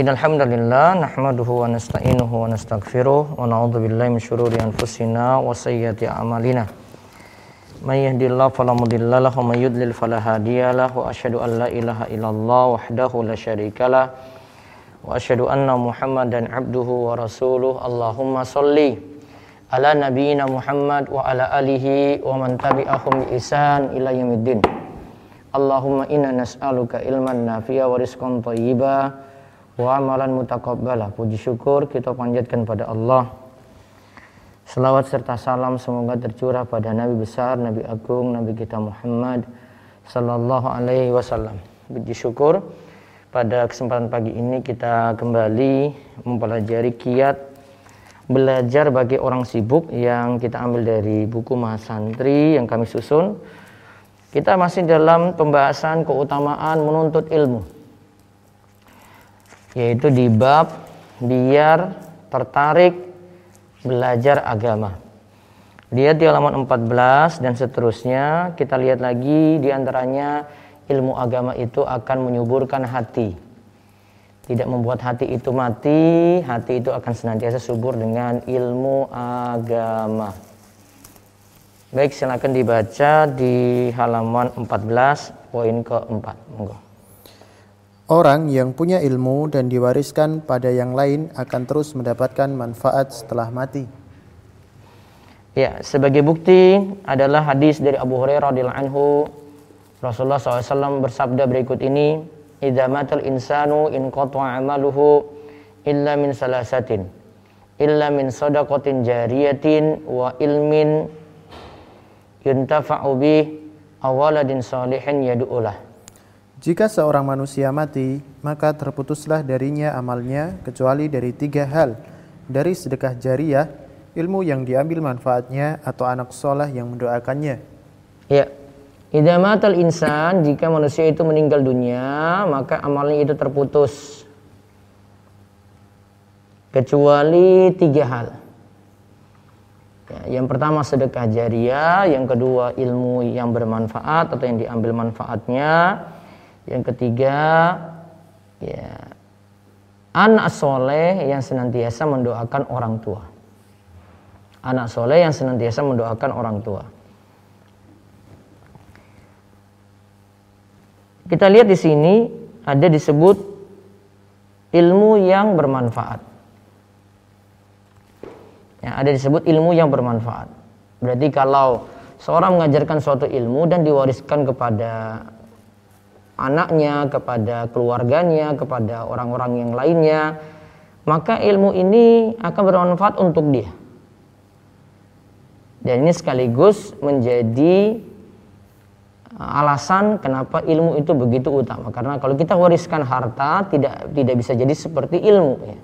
إن الحمد لله نحمده ونستعينه ونستغفره ونعوذ بالله من شرور أنفسنا وسيئات أعمالنا. Mudilla lahu wa may yudlil fala hadiyalah wa asyhadu an la ilaha illallah wahdahu la syarikalah wa asyhadu anna Muhammadan abduhu wa rasuluh. Allahumma shalli ala nabiyyina Muhammad wa ala alihi wa man tabi'ahum bi ihsan ila yaumiddin. Allahumma inna nas'aluka ilman nafi'a wa rizqan thayyiba wa amalan mutaqabbala. Puji syukur kita panjatkan pada Allah. Selawat serta salam semoga tercurah pada Nabi besar, Nabi agung, Nabi kita Muhammad sallallahu alaihi wasallam. Puji syukur pada kesempatan pagi ini kita kembali mempelajari kiat belajar bagi orang sibuk yang kita ambil dari buku Mahasantri yang kami susun kita masih dalam pembahasan keutamaan menuntut ilmu. Yaitu di bab biar tertarik belajar agama. Lihat di halaman 14 dan seterusnya, kita lihat lagi di antaranya ilmu agama itu akan menyuburkan hati. Tidak membuat hati itu mati, hati itu akan senantiasa subur dengan ilmu agama. Baik, silakan dibaca di halaman 14 poin keempat. Monggo. Orang yang punya ilmu dan diwariskan pada yang lain akan terus mendapatkan manfaat setelah mati. Ya, sebagai bukti adalah hadis dari Abu Hurairah radhiyallahu anhu Rasulullah SAW bersabda berikut ini, "Idza matal insanu in qata'a amaluhu illa min salasatin, illa min sadaqatin jariyatin wa ilmin yuntafa'u bih awaladin salihin yadu'ulah. Jika seorang manusia mati, maka terputuslah darinya amalnya kecuali dari tiga hal. Dari sedekah jariah, ilmu yang diambil manfaatnya atau anak soleh yang mendoakannya. Ya, Idza matal insan jika manusia itu meninggal dunia maka amalnya itu terputus kecuali tiga hal. Ya, yang pertama sedekah jariah, yang kedua ilmu yang bermanfaat atau yang diambil manfaatnya, yang ketiga ya anak soleh yang senantiasa mendoakan orang tua. Anak soleh yang senantiasa mendoakan orang tua. Kita lihat di sini ada disebut ilmu yang bermanfaat. Ya, ada disebut ilmu yang bermanfaat. Berarti kalau seorang mengajarkan suatu ilmu dan diwariskan kepada anaknya, kepada keluarganya, kepada orang-orang yang lainnya, maka ilmu ini akan bermanfaat untuk dia. Dan ini sekaligus menjadi alasan kenapa ilmu itu begitu utama karena kalau kita wariskan harta tidak tidak bisa jadi seperti ilmu ya.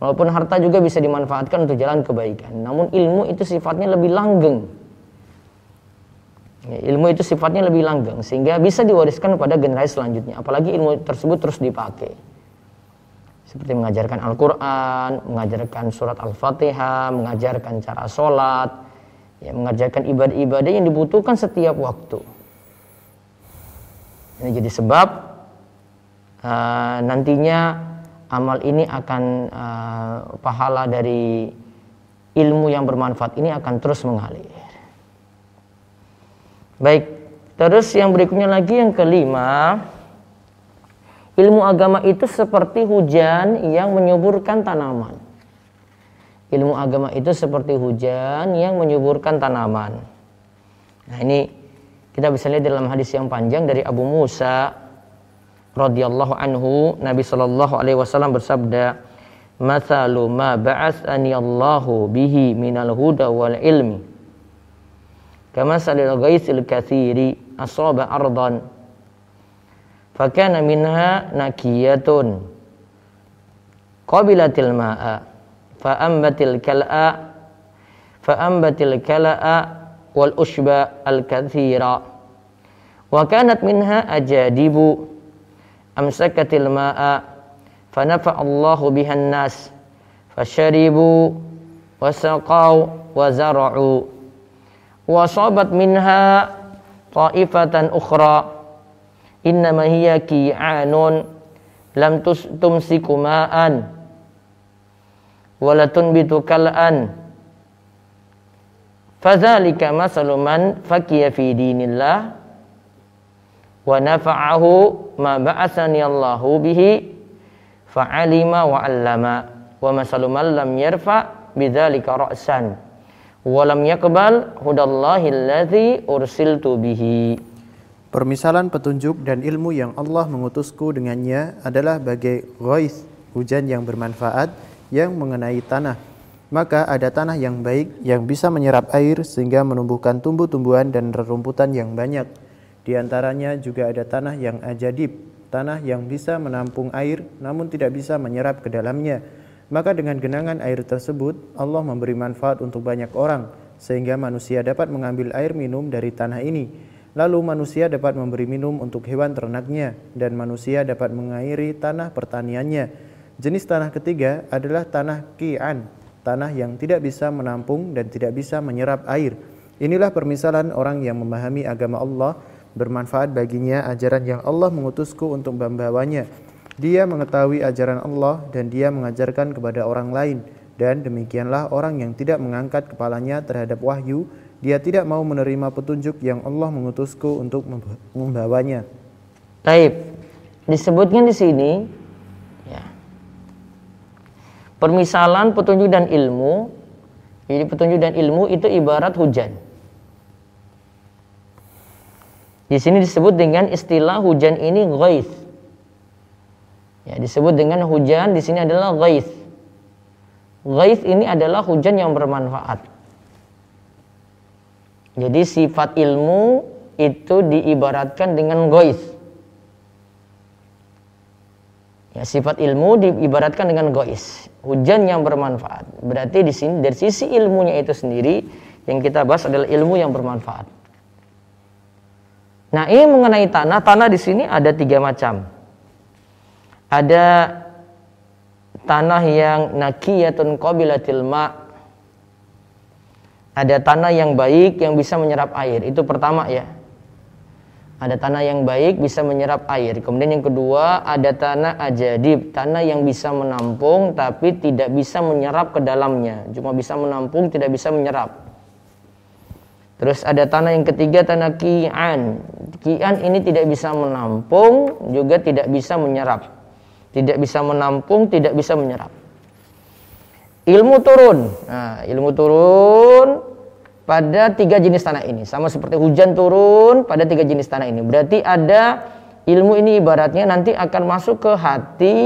Walaupun harta juga bisa dimanfaatkan untuk jalan kebaikan, namun ilmu itu sifatnya lebih langgeng. Ya, ilmu itu sifatnya lebih langgeng sehingga bisa diwariskan pada generasi selanjutnya, apalagi ilmu tersebut terus dipakai. Seperti mengajarkan Al-Qur'an, mengajarkan surat Al-Fatihah, mengajarkan cara sholat, ya, mengajarkan ibadah-ibadah yang dibutuhkan setiap waktu. Ini jadi sebab uh, nantinya amal ini akan uh, pahala dari ilmu yang bermanfaat ini akan terus mengalir. Baik, terus yang berikutnya lagi yang kelima, ilmu agama itu seperti hujan yang menyuburkan tanaman. Ilmu agama itu seperti hujan yang menyuburkan tanaman. Nah, ini kita bisa lihat dalam hadis yang panjang dari Abu Musa radhiyallahu anhu Nabi sallallahu alaihi wasallam bersabda Mathalu ma ba'athani Allahu bihi minal huda wal ilmi كمثل الغيث الكثير أصاب أرضا فكان منها نكية. قبلت الماء فأنبت الكلأ فأنبت الكلأ والأشبى الكثيرة وكانت منها أجادب أمسكت الماء فنفع الله بها الناس فشربوا وسقوا وزرعوا. وصابت منها طائفة أخرى. إنما هي كيعان لم تمسك ماء ولا تنبت كلأ. فذلك مثل من فكي في دين الله ونفعه ما بعثني الله به فعلم وعلم. ومثل من لم يرفع بذلك رأسا. Walam yakbal hudallahi allazi ursiltu bihi Permisalan petunjuk dan ilmu yang Allah mengutusku dengannya adalah bagai ghois, hujan yang bermanfaat yang mengenai tanah. Maka ada tanah yang baik yang bisa menyerap air sehingga menumbuhkan tumbuh-tumbuhan dan rerumputan yang banyak. Di antaranya juga ada tanah yang ajadib, tanah yang bisa menampung air namun tidak bisa menyerap ke dalamnya maka dengan genangan air tersebut, Allah memberi manfaat untuk banyak orang, sehingga manusia dapat mengambil air minum dari tanah ini. Lalu manusia dapat memberi minum untuk hewan ternaknya, dan manusia dapat mengairi tanah pertaniannya. Jenis tanah ketiga adalah tanah ki'an, tanah yang tidak bisa menampung dan tidak bisa menyerap air. Inilah permisalan orang yang memahami agama Allah, bermanfaat baginya ajaran yang Allah mengutusku untuk membawanya dia mengetahui ajaran Allah dan dia mengajarkan kepada orang lain. Dan demikianlah orang yang tidak mengangkat kepalanya terhadap wahyu, dia tidak mau menerima petunjuk yang Allah mengutusku untuk membawanya. Taib. Disebutnya di sini ya. Permisalan petunjuk dan ilmu. Jadi petunjuk dan ilmu itu ibarat hujan. Di sini disebut dengan istilah hujan ini ghaith. Ya, disebut dengan hujan di sini adalah ghais. Ghais ini adalah hujan yang bermanfaat. Jadi sifat ilmu itu diibaratkan dengan ghais. Ya, sifat ilmu diibaratkan dengan gois, hujan yang bermanfaat. Berarti di sini dari sisi ilmunya itu sendiri yang kita bahas adalah ilmu yang bermanfaat. Nah, ini mengenai tanah. Tanah di sini ada tiga macam ada tanah yang nakiyatun qabilatil ma. Ada tanah yang baik yang bisa menyerap air. Itu pertama ya. Ada tanah yang baik bisa menyerap air. Kemudian yang kedua ada tanah ajadib. Tanah yang bisa menampung tapi tidak bisa menyerap ke dalamnya. Cuma bisa menampung tidak bisa menyerap. Terus ada tanah yang ketiga tanah kian. Kian ini tidak bisa menampung juga tidak bisa menyerap tidak bisa menampung, tidak bisa menyerap. Ilmu turun. Nah, ilmu turun pada tiga jenis tanah ini. Sama seperti hujan turun pada tiga jenis tanah ini. Berarti ada ilmu ini ibaratnya nanti akan masuk ke hati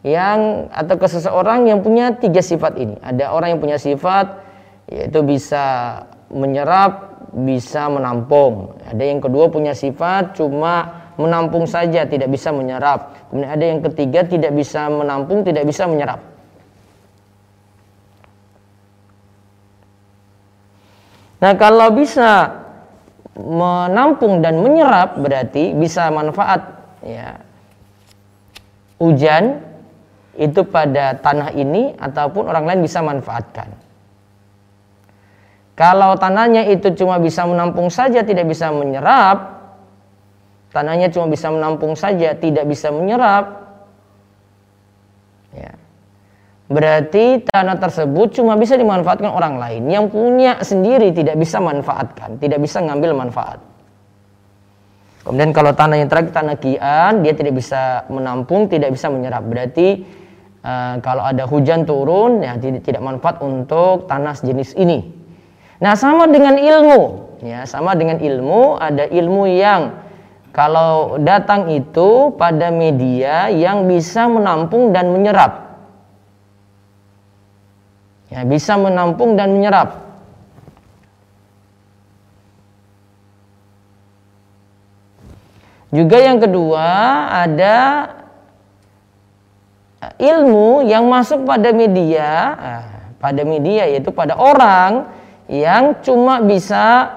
yang atau ke seseorang yang punya tiga sifat ini. Ada orang yang punya sifat yaitu bisa menyerap, bisa menampung. Ada yang kedua punya sifat cuma menampung saja tidak bisa menyerap. Kemudian ada yang ketiga tidak bisa menampung, tidak bisa menyerap. Nah, kalau bisa menampung dan menyerap berarti bisa manfaat ya. Hujan itu pada tanah ini ataupun orang lain bisa manfaatkan. Kalau tanahnya itu cuma bisa menampung saja tidak bisa menyerap, tanahnya cuma bisa menampung saja, tidak bisa menyerap, ya. berarti tanah tersebut cuma bisa dimanfaatkan orang lain yang punya sendiri tidak bisa manfaatkan, tidak bisa ngambil manfaat. Kemudian kalau tanah yang terakhir tanah kian, dia tidak bisa menampung, tidak bisa menyerap. Berarti uh, kalau ada hujan turun, ya tidak, tidak manfaat untuk tanah sejenis ini. Nah sama dengan ilmu, ya sama dengan ilmu ada ilmu yang kalau datang itu pada media yang bisa menampung dan menyerap. Ya, bisa menampung dan menyerap. Juga yang kedua ada ilmu yang masuk pada media, pada media yaitu pada orang yang cuma bisa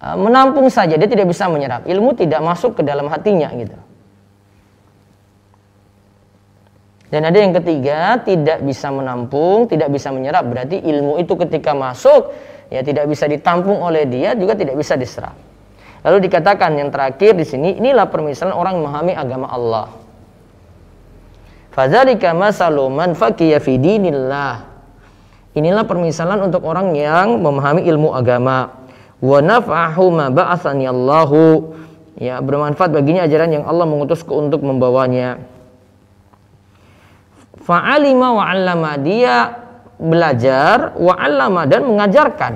menampung saja, dia tidak bisa menyerap. Ilmu tidak masuk ke dalam hatinya gitu. Dan ada yang ketiga, tidak bisa menampung, tidak bisa menyerap. Berarti ilmu itu ketika masuk, ya tidak bisa ditampung oleh dia, juga tidak bisa diserap. Lalu dikatakan yang terakhir di sini, inilah permisalan orang memahami agama Allah. Fadzalika masalu man faqiya. Inilah permisalan untuk orang yang memahami ilmu agama. Wa naf'ahu ma ba'athani Allahu. Ya, bermanfaat baginya ajaran yang Allah mengutusku untuk membawanya. Fa'alima wa 'allama dia belajar wa 'allama dan mengajarkan.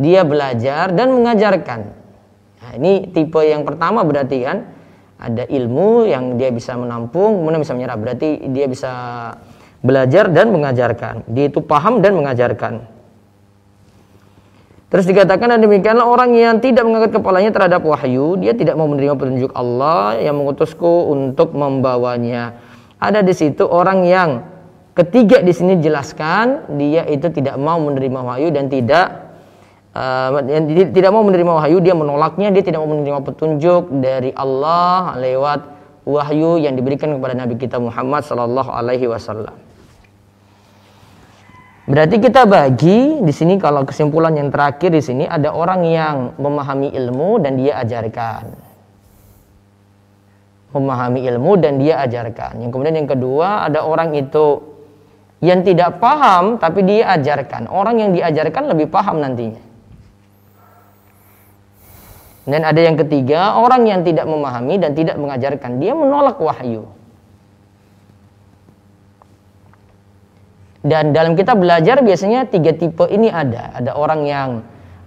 Dia belajar dan mengajarkan. Nah, ini tipe yang pertama berarti kan ada ilmu yang dia bisa menampung kemudian bisa menyerap. Berarti dia bisa belajar dan mengajarkan. Dia itu paham dan mengajarkan Terus dikatakan dan demikianlah orang yang tidak mengangkat kepalanya terhadap wahyu, dia tidak mau menerima petunjuk Allah yang mengutusku untuk membawanya ada di situ orang yang ketiga di sini jelaskan dia itu tidak mau menerima wahyu dan tidak uh, tidak mau menerima wahyu dia menolaknya dia tidak mau menerima petunjuk dari Allah lewat wahyu yang diberikan kepada Nabi kita Muhammad Sallallahu Alaihi Wasallam. Berarti kita bagi di sini kalau kesimpulan yang terakhir di sini ada orang yang memahami ilmu dan dia ajarkan memahami ilmu dan dia ajarkan. Yang kemudian yang kedua ada orang itu yang tidak paham tapi dia ajarkan. Orang yang diajarkan lebih paham nantinya. Dan ada yang ketiga, orang yang tidak memahami dan tidak mengajarkan, dia menolak wahyu. Dan dalam kita belajar biasanya tiga tipe ini ada. Ada orang yang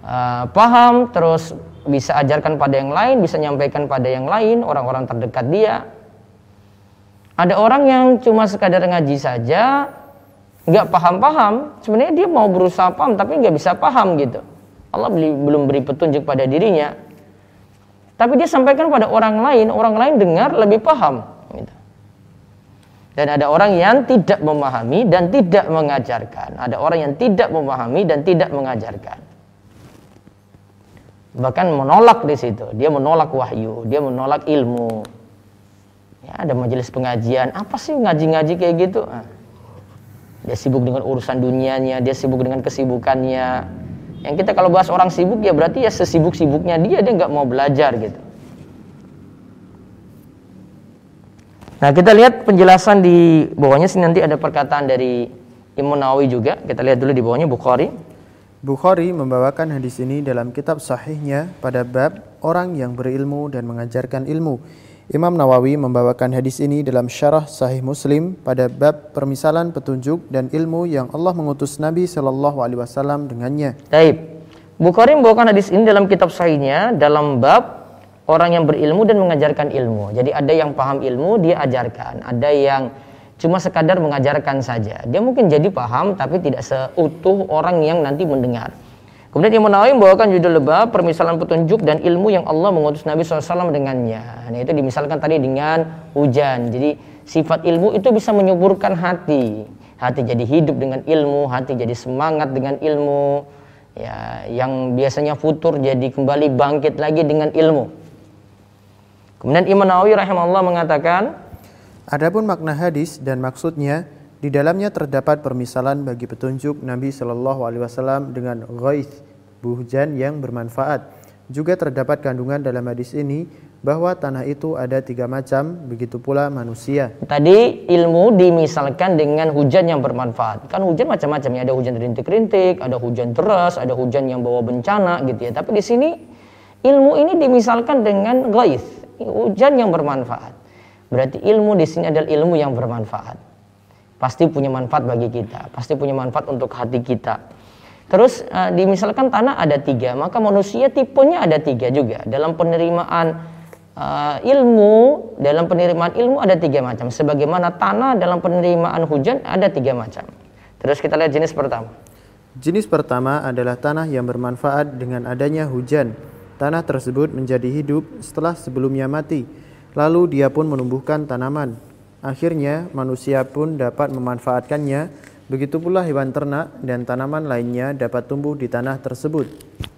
uh, paham terus bisa ajarkan pada yang lain, bisa nyampaikan pada yang lain, orang-orang terdekat dia. Ada orang yang cuma sekadar ngaji saja, nggak paham-paham. Sebenarnya dia mau berusaha paham, tapi nggak bisa paham gitu. Allah belum beri petunjuk pada dirinya. Tapi dia sampaikan pada orang lain, orang lain dengar lebih paham. Dan ada orang yang tidak memahami dan tidak mengajarkan. Ada orang yang tidak memahami dan tidak mengajarkan. Bahkan menolak di situ. Dia menolak wahyu dia menolak ilmu. Ya ada majelis pengajian. Apa sih ngaji-ngaji kayak gitu? Nah, dia sibuk dengan urusan dunianya dia sibuk dengan kesibukannya. Yang kita kalau bahas orang sibuk ya berarti ya sesibuk-sibuknya dia. Dia nggak mau belajar gitu nah kita lihat penjelasan di bawahnya sih nanti ada perkataan dari Imam Nawawi juga kita lihat dulu di bawahnya Bukhari Bukhari membawakan hadis ini dalam kitab sahihnya pada bab orang yang berilmu dan mengajarkan ilmu. Imam Nawawi membawakan hadis ini dalam syarah sahih Muslim pada bab permisalan petunjuk dan ilmu yang Allah mengutus Nabi Shallallahu alaihi wasallam dengannya. Taib. Bukhari membawakan hadis ini dalam kitab sahihnya dalam bab orang yang berilmu dan mengajarkan ilmu. Jadi ada yang paham ilmu dia ajarkan, ada yang cuma sekadar mengajarkan saja. Dia mungkin jadi paham tapi tidak seutuh orang yang nanti mendengar. Kemudian Imam Nawawi membawakan judul lebah permisalan petunjuk dan ilmu yang Allah mengutus Nabi SAW dengannya. Nah itu dimisalkan tadi dengan hujan. Jadi sifat ilmu itu bisa menyuburkan hati. Hati jadi hidup dengan ilmu, hati jadi semangat dengan ilmu. Ya, yang biasanya futur jadi kembali bangkit lagi dengan ilmu. Kemudian Imam Nawawi rahimahullah mengatakan, Adapun makna hadis dan maksudnya di dalamnya terdapat permisalan bagi petunjuk Nabi Shallallahu Alaihi Wasallam dengan ghaith, hujan yang bermanfaat. Juga terdapat kandungan dalam hadis ini bahwa tanah itu ada tiga macam, begitu pula manusia. Tadi ilmu dimisalkan dengan hujan yang bermanfaat. Kan hujan macam-macam ya, ada hujan rintik-rintik, ada hujan deras, ada hujan yang bawa bencana gitu ya. Tapi di sini ilmu ini dimisalkan dengan ghaith, hujan yang bermanfaat. Berarti ilmu di sini adalah ilmu yang bermanfaat. Pasti punya manfaat bagi kita, pasti punya manfaat untuk hati kita. Terus uh, dimisalkan tanah ada tiga, maka manusia tipenya ada tiga juga. Dalam penerimaan uh, ilmu, dalam penerimaan ilmu ada tiga macam. Sebagaimana tanah dalam penerimaan hujan ada tiga macam. Terus kita lihat jenis pertama. Jenis pertama adalah tanah yang bermanfaat dengan adanya hujan. Tanah tersebut menjadi hidup setelah sebelumnya mati Lalu dia pun menumbuhkan tanaman. Akhirnya manusia pun dapat memanfaatkannya. Begitu pula hewan ternak dan tanaman lainnya dapat tumbuh di tanah tersebut.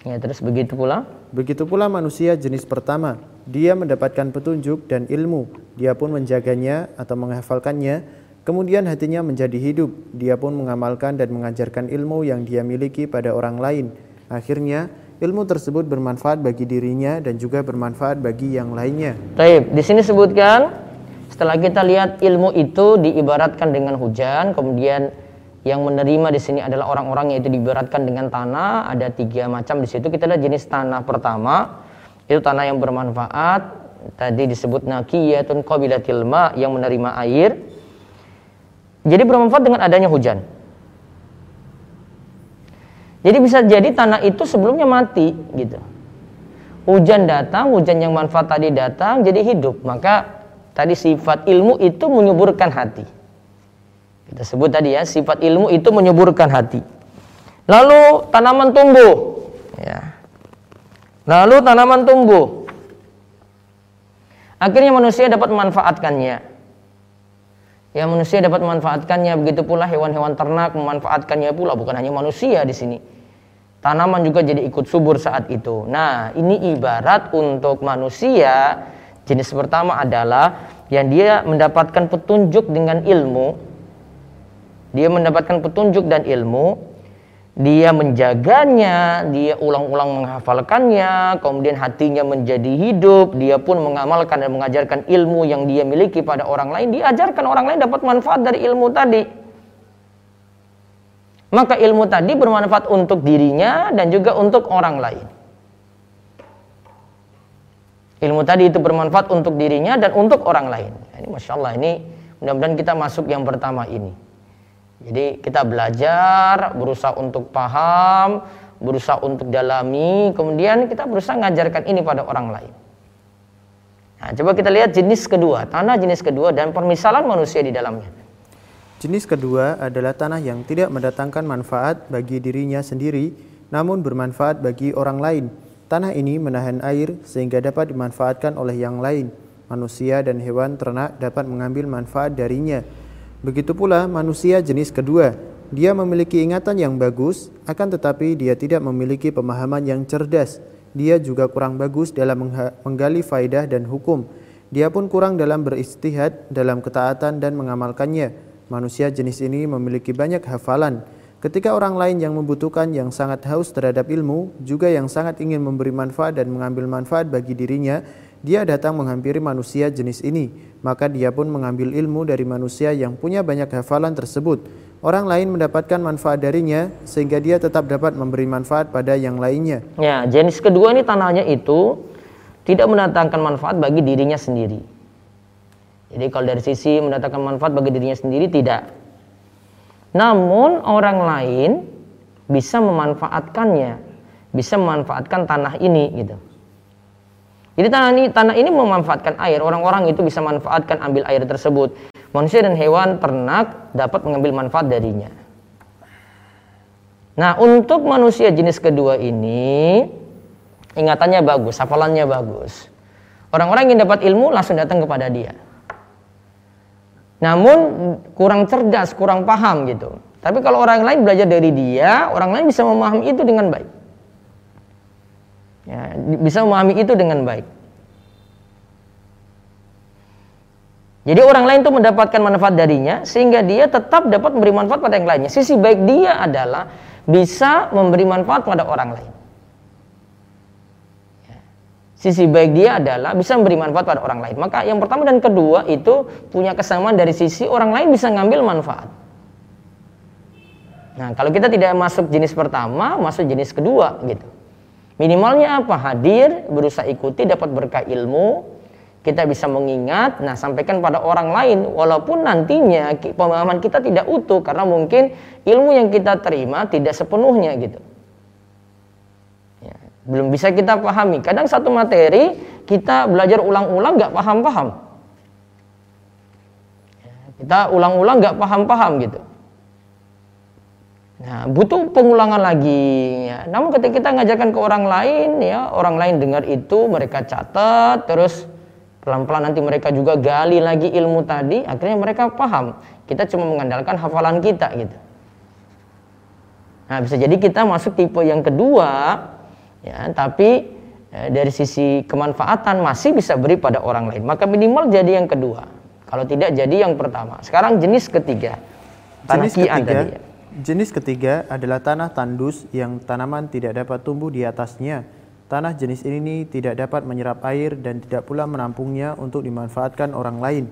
Ya, terus begitu pula Begitu pula manusia jenis pertama, dia mendapatkan petunjuk dan ilmu, dia pun menjaganya atau menghafalkannya, kemudian hatinya menjadi hidup, dia pun mengamalkan dan mengajarkan ilmu yang dia miliki pada orang lain. Akhirnya, ilmu tersebut bermanfaat bagi dirinya dan juga bermanfaat bagi yang lainnya. Taib, di sini sebutkan setelah kita lihat ilmu itu diibaratkan dengan hujan, kemudian yang menerima di sini adalah orang-orang yaitu diberatkan dengan tanah. Ada tiga macam di situ. Kita lihat jenis tanah pertama itu tanah yang bermanfaat. Tadi disebut nakiyatun qabilatil ma yang menerima air. Jadi bermanfaat dengan adanya hujan. Jadi bisa jadi tanah itu sebelumnya mati gitu. Hujan datang, hujan yang manfaat tadi datang jadi hidup. Maka tadi sifat ilmu itu menyuburkan hati. Kita sebut tadi ya, sifat ilmu itu menyuburkan hati. Lalu tanaman tumbuh. Ya. Lalu tanaman tumbuh. Akhirnya manusia dapat memanfaatkannya. Ya manusia dapat memanfaatkannya, begitu pula hewan-hewan ternak memanfaatkannya pula, bukan hanya manusia di sini. Tanaman juga jadi ikut subur saat itu. Nah, ini ibarat untuk manusia jenis pertama adalah yang dia mendapatkan petunjuk dengan ilmu dia mendapatkan petunjuk dan ilmu, dia menjaganya, dia ulang-ulang menghafalkannya, kemudian hatinya menjadi hidup, dia pun mengamalkan dan mengajarkan ilmu yang dia miliki pada orang lain, diajarkan orang lain dapat manfaat dari ilmu tadi. Maka ilmu tadi bermanfaat untuk dirinya dan juga untuk orang lain. Ilmu tadi itu bermanfaat untuk dirinya dan untuk orang lain. Ini masya Allah ini mudah-mudahan kita masuk yang pertama ini. Jadi kita belajar, berusaha untuk paham, berusaha untuk dalami, kemudian kita berusaha mengajarkan ini pada orang lain. Nah, coba kita lihat jenis kedua, tanah jenis kedua dan permisalan manusia di dalamnya. Jenis kedua adalah tanah yang tidak mendatangkan manfaat bagi dirinya sendiri, namun bermanfaat bagi orang lain. Tanah ini menahan air sehingga dapat dimanfaatkan oleh yang lain. Manusia dan hewan ternak dapat mengambil manfaat darinya Begitu pula manusia jenis kedua, dia memiliki ingatan yang bagus, akan tetapi dia tidak memiliki pemahaman yang cerdas. Dia juga kurang bagus dalam menggali faidah dan hukum. Dia pun kurang dalam beristihad, dalam ketaatan dan mengamalkannya. Manusia jenis ini memiliki banyak hafalan. Ketika orang lain yang membutuhkan yang sangat haus terhadap ilmu, juga yang sangat ingin memberi manfaat dan mengambil manfaat bagi dirinya, dia datang menghampiri manusia jenis ini, maka dia pun mengambil ilmu dari manusia yang punya banyak hafalan tersebut. Orang lain mendapatkan manfaat darinya sehingga dia tetap dapat memberi manfaat pada yang lainnya. Ya, jenis kedua ini tanahnya itu tidak mendatangkan manfaat bagi dirinya sendiri. Jadi kalau dari sisi mendatangkan manfaat bagi dirinya sendiri tidak. Namun orang lain bisa memanfaatkannya, bisa memanfaatkan tanah ini gitu. Jadi tanah ini, tanah ini memanfaatkan air. Orang-orang itu bisa manfaatkan ambil air tersebut. Manusia dan hewan ternak dapat mengambil manfaat darinya. Nah, untuk manusia jenis kedua ini ingatannya bagus, hafalannya bagus. Orang-orang yang dapat ilmu langsung datang kepada dia. Namun kurang cerdas, kurang paham gitu. Tapi kalau orang lain belajar dari dia, orang lain bisa memahami itu dengan baik. Ya, bisa memahami itu dengan baik. Jadi orang lain itu mendapatkan manfaat darinya sehingga dia tetap dapat memberi manfaat pada yang lainnya. Sisi baik dia adalah bisa memberi manfaat pada orang lain. Sisi baik dia adalah bisa memberi manfaat pada orang lain. Maka yang pertama dan kedua itu punya kesamaan dari sisi orang lain bisa ngambil manfaat. Nah, kalau kita tidak masuk jenis pertama, masuk jenis kedua gitu. Minimalnya apa? Hadir, berusaha ikuti, dapat berkah ilmu, kita bisa mengingat, nah sampaikan pada orang lain, walaupun nantinya pemahaman kita tidak utuh, karena mungkin ilmu yang kita terima tidak sepenuhnya gitu. Belum bisa kita pahami. Kadang satu materi kita belajar ulang-ulang nggak paham-paham. Kita ulang-ulang nggak paham-paham gitu. Nah, butuh pengulangan lagi. Ya. Namun ketika kita ngajarkan ke orang lain, ya orang lain dengar itu, mereka catat, terus pelan-pelan nanti mereka juga gali lagi ilmu tadi, akhirnya mereka paham. Kita cuma mengandalkan hafalan kita gitu. Nah, bisa jadi kita masuk tipe yang kedua, ya tapi eh, dari sisi kemanfaatan masih bisa beri pada orang lain. Maka minimal jadi yang kedua. Kalau tidak jadi yang pertama. Sekarang jenis ketiga. Tanah jenis ketiga tadi ya. jenis ketiga adalah tanah tandus yang tanaman tidak dapat tumbuh di atasnya. Tanah jenis ini tidak dapat menyerap air dan tidak pula menampungnya untuk dimanfaatkan orang lain.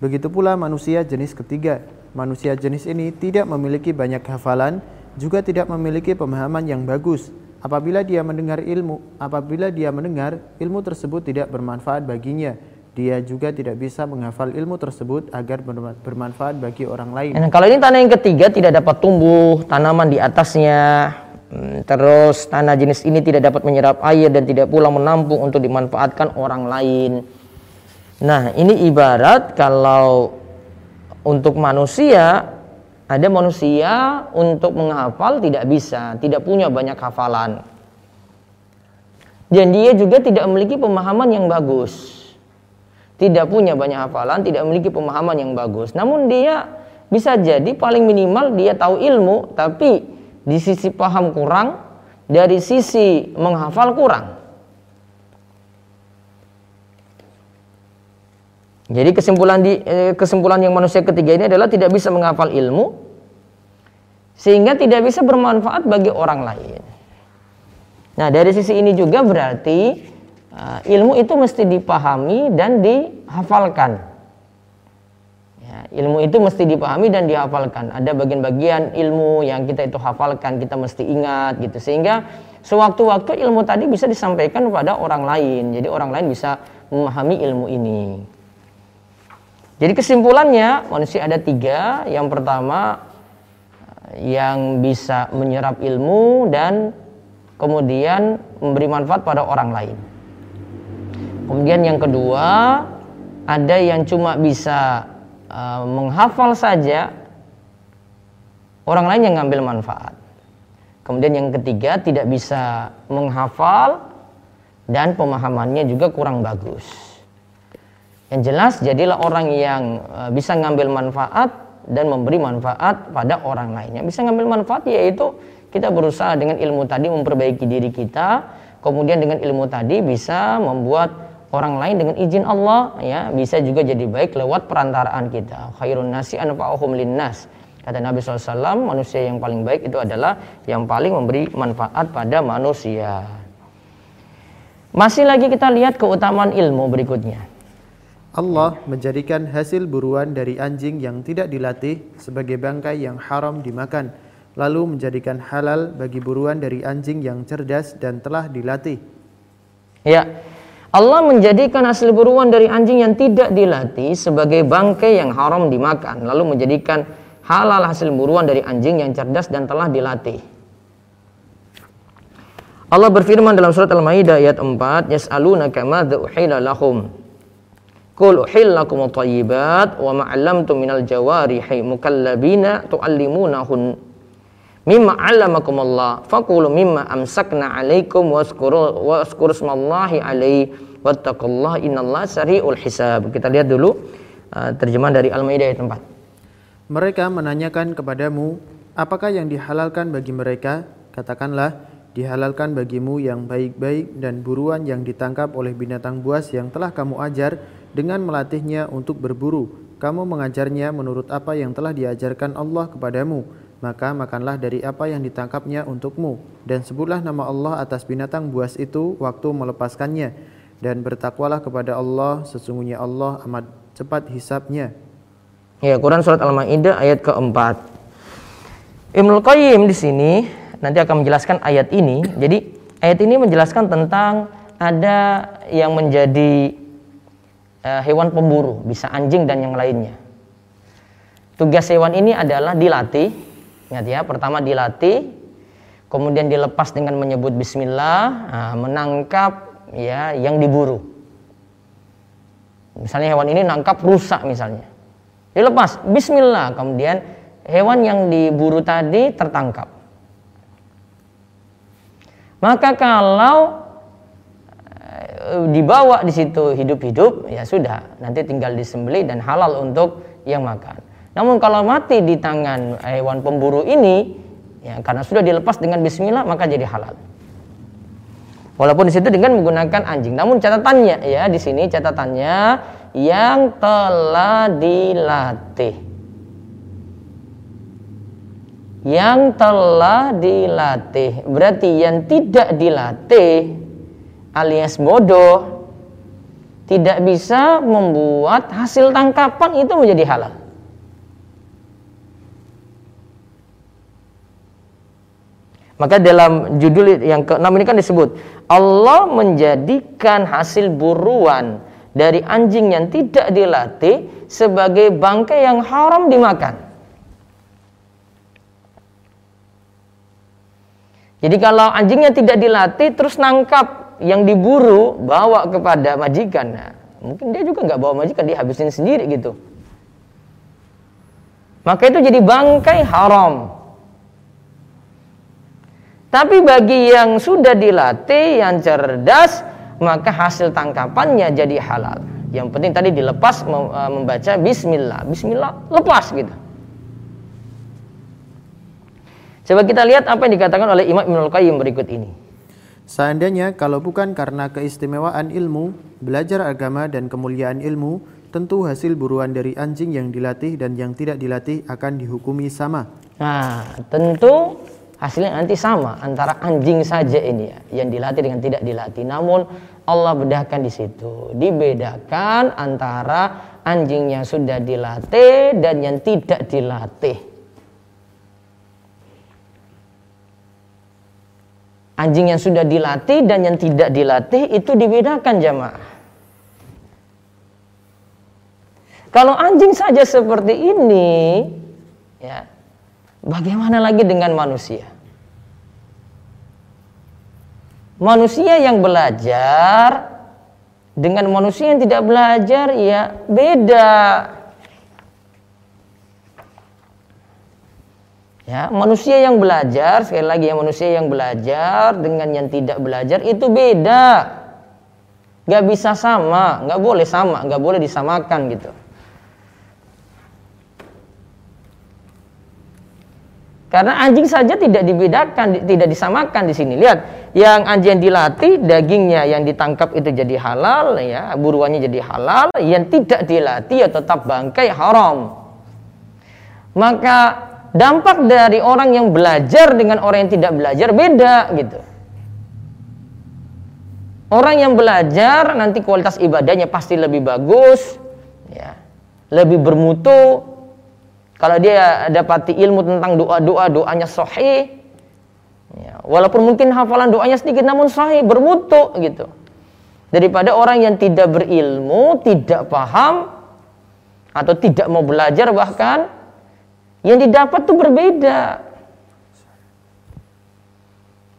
Begitu pula manusia jenis ketiga. Manusia jenis ini tidak memiliki banyak hafalan juga tidak memiliki pemahaman yang bagus Apabila dia mendengar ilmu, apabila dia mendengar ilmu tersebut tidak bermanfaat baginya, dia juga tidak bisa menghafal ilmu tersebut agar bermanfaat bagi orang lain. Nah, kalau ini tanah yang ketiga tidak dapat tumbuh tanaman di atasnya, hmm, terus tanah jenis ini tidak dapat menyerap air dan tidak pula menampung untuk dimanfaatkan orang lain. Nah, ini ibarat kalau untuk manusia ada manusia untuk menghafal tidak bisa, tidak punya banyak hafalan. Dan dia juga tidak memiliki pemahaman yang bagus. Tidak punya banyak hafalan, tidak memiliki pemahaman yang bagus. Namun dia bisa jadi paling minimal dia tahu ilmu, tapi di sisi paham kurang, dari sisi menghafal kurang. Jadi kesimpulan di eh, kesimpulan yang manusia ketiga ini adalah tidak bisa menghafal ilmu sehingga tidak bisa bermanfaat bagi orang lain. Nah, dari sisi ini juga berarti uh, ilmu itu mesti dipahami dan dihafalkan. Ya, ilmu itu mesti dipahami dan dihafalkan. Ada bagian-bagian ilmu yang kita itu hafalkan, kita mesti ingat gitu sehingga sewaktu-waktu ilmu tadi bisa disampaikan kepada orang lain. Jadi orang lain bisa memahami ilmu ini. Jadi kesimpulannya manusia ada tiga. Yang pertama yang bisa menyerap ilmu dan kemudian memberi manfaat pada orang lain. Kemudian yang kedua ada yang cuma bisa uh, menghafal saja, orang lain yang ngambil manfaat. Kemudian yang ketiga tidak bisa menghafal dan pemahamannya juga kurang bagus. Yang jelas jadilah orang yang uh, bisa ngambil manfaat dan memberi manfaat pada orang lainnya. Bisa ngambil manfaat yaitu kita berusaha dengan ilmu tadi memperbaiki diri kita, kemudian dengan ilmu tadi bisa membuat orang lain dengan izin Allah ya bisa juga jadi baik lewat perantaraan kita. Khairun nasi anfa'uhum linnas. Kata Nabi SAW, manusia yang paling baik itu adalah yang paling memberi manfaat pada manusia. Masih lagi kita lihat keutamaan ilmu berikutnya. Allah menjadikan hasil buruan dari anjing yang tidak dilatih sebagai bangkai yang haram dimakan, lalu menjadikan halal bagi buruan dari anjing yang cerdas dan telah dilatih. Ya, Allah menjadikan hasil buruan dari anjing yang tidak dilatih sebagai bangkai yang haram dimakan, lalu menjadikan halal hasil buruan dari anjing yang cerdas dan telah dilatih. Allah berfirman dalam surat Al-Maidah ayat 4, "Yas'alunaka madza uhila lahum?" Qul uhillakum thayyibat wa ma'allamtum minal jawarihi mukallabina tu'allimunahun mimma 'allamakum Allah faqulu mimma amsakna 'alaikum waskuru waskuru smallahi 'alaihi wattaqullaha innallaha sari'ul hisab. Kita lihat dulu uh, terjemahan dari Al-Maidah ayat 4. Mereka menanyakan kepadamu apakah yang dihalalkan bagi mereka? Katakanlah dihalalkan bagimu yang baik-baik dan buruan yang ditangkap oleh binatang buas yang telah kamu ajar dengan melatihnya untuk berburu. Kamu mengajarnya menurut apa yang telah diajarkan Allah kepadamu, maka makanlah dari apa yang ditangkapnya untukmu, dan sebutlah nama Allah atas binatang buas itu waktu melepaskannya, dan bertakwalah kepada Allah, sesungguhnya Allah amat cepat hisapnya. Ya, Quran surat Al-Maidah ayat keempat. Ibnu Qayyim di sini nanti akan menjelaskan ayat ini. Jadi ayat ini menjelaskan tentang ada yang menjadi uh, hewan pemburu, bisa anjing dan yang lainnya. Tugas hewan ini adalah dilatih, ingat ya, pertama dilatih, kemudian dilepas dengan menyebut Bismillah, nah, menangkap ya yang diburu. Misalnya hewan ini nangkap rusak misalnya, dilepas Bismillah, kemudian hewan yang diburu tadi tertangkap. Maka kalau Eh, dibawa di situ hidup-hidup ya sudah nanti tinggal disembeli dan halal untuk yang makan. Namun kalau mati di tangan hewan pemburu ini ya karena sudah dilepas dengan bismillah maka jadi halal. Walaupun di situ dengan menggunakan anjing. Namun catatannya ya di sini catatannya yang telah dilatih. Yang telah dilatih. Berarti yang tidak dilatih alias bodoh tidak bisa membuat hasil tangkapan itu menjadi halal. Maka dalam judul yang ke-6 ini kan disebut Allah menjadikan hasil buruan dari anjing yang tidak dilatih sebagai bangkai yang haram dimakan. Jadi kalau anjingnya tidak dilatih terus nangkap yang diburu bawa kepada majikan, nah, mungkin dia juga nggak bawa majikan dia habisin sendiri gitu. Maka itu jadi bangkai haram. Tapi bagi yang sudah dilatih, yang cerdas, maka hasil tangkapannya jadi halal. Yang penting tadi dilepas e, membaca bismillah. Bismillah lepas gitu. Coba kita lihat apa yang dikatakan oleh Imam Ibnul Qayyim berikut ini. Seandainya kalau bukan karena keistimewaan ilmu, belajar agama dan kemuliaan ilmu, tentu hasil buruan dari anjing yang dilatih dan yang tidak dilatih akan dihukumi sama. Nah, tentu hasilnya nanti sama antara anjing saja ini ya yang dilatih dengan tidak dilatih. Namun Allah bedahkan di situ. Dibedakan antara anjing yang sudah dilatih dan yang tidak dilatih anjing yang sudah dilatih dan yang tidak dilatih itu dibedakan jamaah kalau anjing saja seperti ini ya bagaimana lagi dengan manusia manusia yang belajar dengan manusia yang tidak belajar ya beda. Ya, manusia yang belajar, sekali lagi ya manusia yang belajar dengan yang tidak belajar itu beda. Gak bisa sama, gak boleh sama, gak boleh disamakan gitu. Karena anjing saja tidak dibedakan, tidak disamakan di sini. Lihat, yang anjing yang dilatih, dagingnya yang ditangkap itu jadi halal, ya, buruannya jadi halal. Yang tidak dilatih ya tetap bangkai haram. Maka dampak dari orang yang belajar dengan orang yang tidak belajar beda gitu. Orang yang belajar nanti kualitas ibadahnya pasti lebih bagus, ya, lebih bermutu, kalau dia dapati ilmu tentang doa-doa, doanya sahih, ya, walaupun mungkin hafalan doanya sedikit namun sahih, bermutu gitu. Daripada orang yang tidak berilmu, tidak paham, atau tidak mau belajar bahkan, yang didapat tuh berbeda.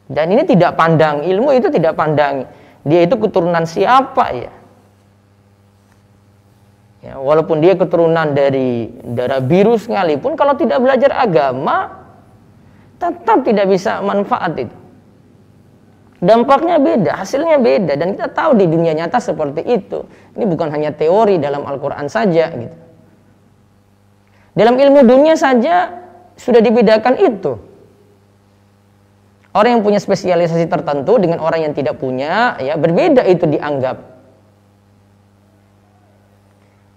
Dan ini tidak pandang ilmu itu tidak pandang dia itu keturunan siapa ya. Ya, walaupun dia keturunan dari darah biru sekalipun, kalau tidak belajar agama, tetap tidak bisa manfaat itu. Dampaknya beda, hasilnya beda, dan kita tahu di dunia nyata seperti itu. Ini bukan hanya teori dalam Al-Quran saja, gitu. Dalam ilmu dunia saja sudah dibedakan itu. Orang yang punya spesialisasi tertentu dengan orang yang tidak punya, ya berbeda itu dianggap.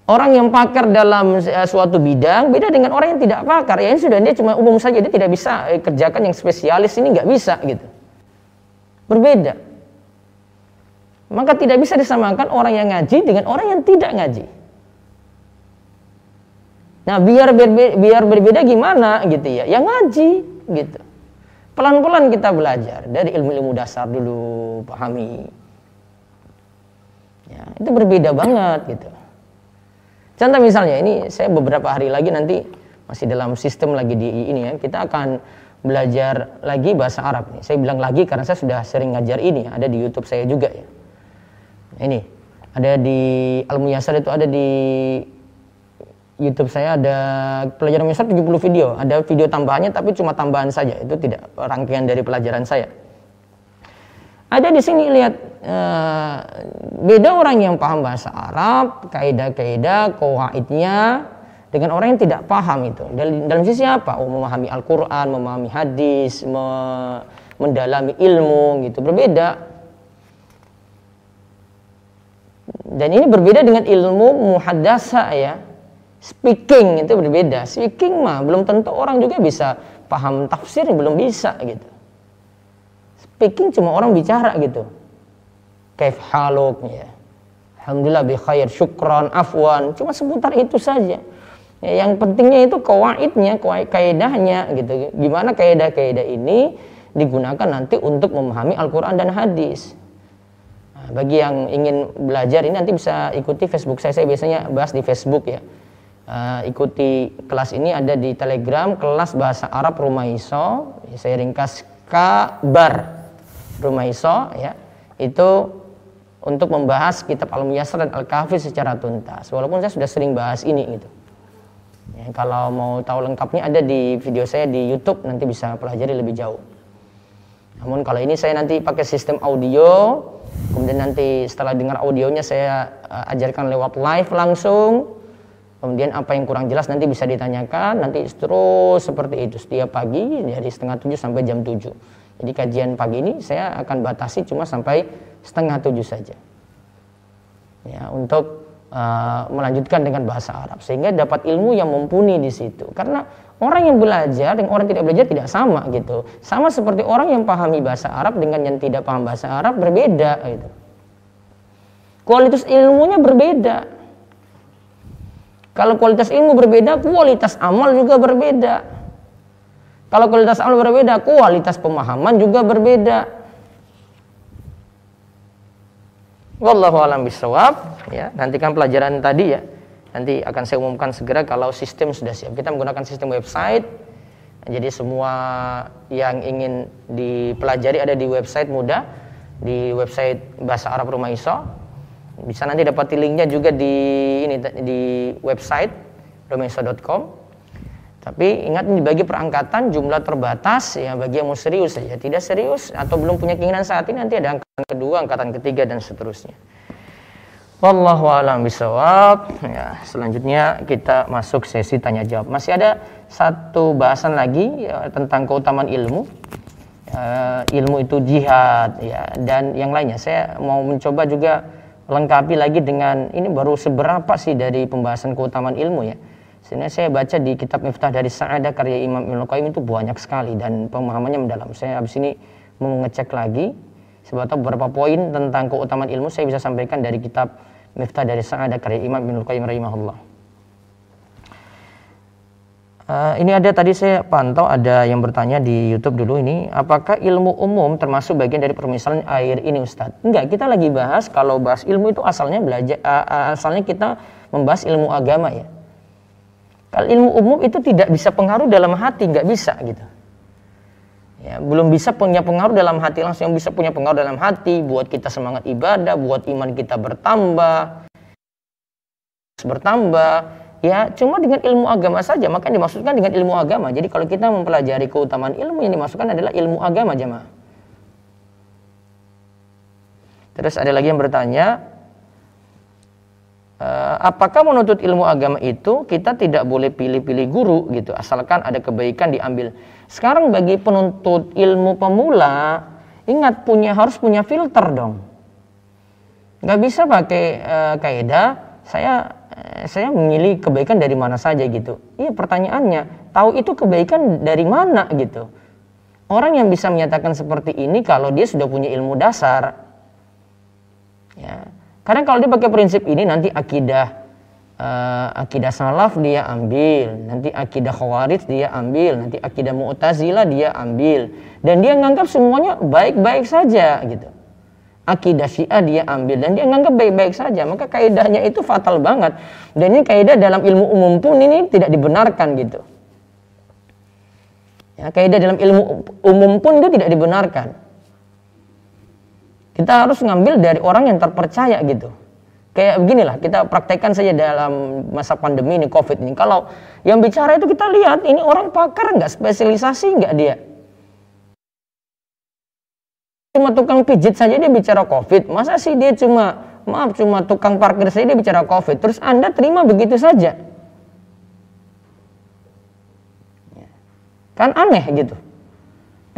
Orang yang pakar dalam uh, suatu bidang beda dengan orang yang tidak pakar. Ya ini sudah dia cuma umum saja dia tidak bisa eh, kerjakan yang spesialis ini nggak bisa gitu. Berbeda. Maka tidak bisa disamakan orang yang ngaji dengan orang yang tidak ngaji. Nah biar berbeda, biar berbeda gimana gitu ya? Yang ngaji gitu. Pelan-pelan kita belajar dari ilmu-ilmu dasar dulu pahami. Ya, itu berbeda banget gitu. Contoh misalnya ini saya beberapa hari lagi nanti masih dalam sistem lagi di ini ya kita akan belajar lagi bahasa Arab nih. Saya bilang lagi karena saya sudah sering ngajar ini ada di YouTube saya juga ya. Ini ada di Al Muyasar itu ada di YouTube saya ada pelajaran Muyasar 70 video, ada video tambahannya tapi cuma tambahan saja. Itu tidak rangkaian dari pelajaran saya. Ada di sini lihat uh, beda orang yang paham bahasa Arab, kaidah-kaidah, kawaidnya dengan orang yang tidak paham itu. Dalam, dalam sisi apa? Oh, memahami Al-Qur'an, memahami hadis, me, mendalami ilmu gitu. Berbeda. dan ini berbeda dengan ilmu muhadasa ya. Speaking itu berbeda. Speaking mah belum tentu orang juga bisa paham tafsir belum bisa gitu. Speaking cuma orang bicara gitu. Kaif haluk ya. Alhamdulillah bi khair, syukran, afwan. Cuma seputar itu saja. Ya, yang pentingnya itu kawaidnya, kaidahnya gitu. Gimana kaidah-kaidah ini digunakan nanti untuk memahami Al-Quran dan hadis. Nah, bagi yang ingin belajar ini nanti bisa ikuti Facebook saya. Saya biasanya bahas di Facebook ya uh, ikuti kelas ini ada di Telegram kelas bahasa Arab Rumaiso saya ringkas kabar Rumaiso ya. Itu untuk membahas kitab Al Muyassar dan Al Kahfi secara tuntas. Walaupun saya sudah sering bahas ini gitu. Ya, kalau mau tahu lengkapnya ada di video saya di YouTube nanti bisa pelajari lebih jauh. Namun kalau ini saya nanti pakai sistem audio kemudian nanti setelah dengar audionya saya uh, ajarkan lewat live langsung Kemudian apa yang kurang jelas nanti bisa ditanyakan, nanti terus seperti itu setiap pagi dari setengah tujuh sampai jam tujuh. Jadi kajian pagi ini saya akan batasi cuma sampai setengah tujuh saja. Ya, untuk uh, melanjutkan dengan bahasa Arab sehingga dapat ilmu yang mumpuni di situ. Karena orang yang belajar dengan orang yang tidak belajar tidak sama gitu. Sama seperti orang yang pahami bahasa Arab dengan yang tidak paham bahasa Arab berbeda gitu. Kualitas ilmunya berbeda. Kalau kualitas ilmu berbeda, kualitas amal juga berbeda. Kalau kualitas amal berbeda, kualitas pemahaman juga berbeda. Wallahu alam bisawab. Ya, nantikan pelajaran tadi ya. Nanti akan saya umumkan segera kalau sistem sudah siap. Kita menggunakan sistem website. Jadi semua yang ingin dipelajari ada di website mudah di website bahasa Arab Rumah Iso bisa nanti dapat linknya juga di ini di website domeso.com. Tapi ingat ini bagi perangkatan jumlah terbatas ya bagi yang mau serius saja. Tidak serius atau belum punya keinginan saat ini nanti ada angkatan kedua, angkatan ketiga dan seterusnya. Wallahu a'lam bisawab. Ya, selanjutnya kita masuk sesi tanya jawab. Masih ada satu bahasan lagi ya, tentang keutamaan ilmu. Uh, ilmu itu jihad ya dan yang lainnya. Saya mau mencoba juga lengkapi lagi dengan ini baru seberapa sih dari pembahasan keutamaan ilmu ya. Sini saya baca di kitab Miftah dari Sa'adah karya Imam Ibnu Qayyim itu banyak sekali dan pemahamannya mendalam. Saya habis ini mau ngecek lagi sebab beberapa poin tentang keutamaan ilmu saya bisa sampaikan dari kitab Miftah dari Sa'adah karya Imam Ibnu Qayyim rahimahullah. Uh, ini ada tadi saya pantau ada yang bertanya di YouTube dulu ini, apakah ilmu umum termasuk bagian dari permisalan air ini Ustadz? Enggak, kita lagi bahas kalau bahas ilmu itu asalnya belajar uh, asalnya kita membahas ilmu agama ya. Kalau ilmu umum itu tidak bisa pengaruh dalam hati, nggak bisa gitu. Ya, belum bisa punya pengaruh dalam hati langsung yang bisa punya pengaruh dalam hati buat kita semangat ibadah, buat iman kita bertambah bertambah ya cuma dengan ilmu agama saja. Maka yang dimaksudkan dengan ilmu agama. Jadi kalau kita mempelajari keutamaan ilmu yang dimaksudkan adalah ilmu agama jemaah. Terus ada lagi yang bertanya eh, apakah menuntut ilmu agama itu kita tidak boleh pilih-pilih guru? Gitu. Asalkan ada kebaikan diambil. Sekarang bagi penuntut ilmu pemula ingat punya harus punya filter dong. Nggak bisa pakai uh, kaidah saya Eh, saya memilih kebaikan dari mana saja gitu. Iya pertanyaannya, tahu itu kebaikan dari mana gitu. Orang yang bisa menyatakan seperti ini kalau dia sudah punya ilmu dasar. Ya. Karena kalau dia pakai prinsip ini nanti akidah uh, akidah salaf dia ambil, nanti akidah khawarij dia ambil, nanti akidah mu'tazilah dia ambil dan dia menganggap semuanya baik-baik saja gitu akidah Syiah dia ambil dan dia menganggap baik-baik saja. Maka kaidahnya itu fatal banget. Dan ini kaidah dalam ilmu umum pun ini tidak dibenarkan gitu. Ya kaidah dalam ilmu umum pun itu tidak dibenarkan. Kita harus ngambil dari orang yang terpercaya gitu. Kayak beginilah kita praktekkan saja dalam masa pandemi ini covid ini. Kalau yang bicara itu kita lihat ini orang pakar nggak? Spesialisasi nggak dia cuma tukang pijit saja dia bicara COVID. Masa sih dia cuma, maaf, cuma tukang parkir saja dia bicara COVID. Terus Anda terima begitu saja. Kan aneh gitu.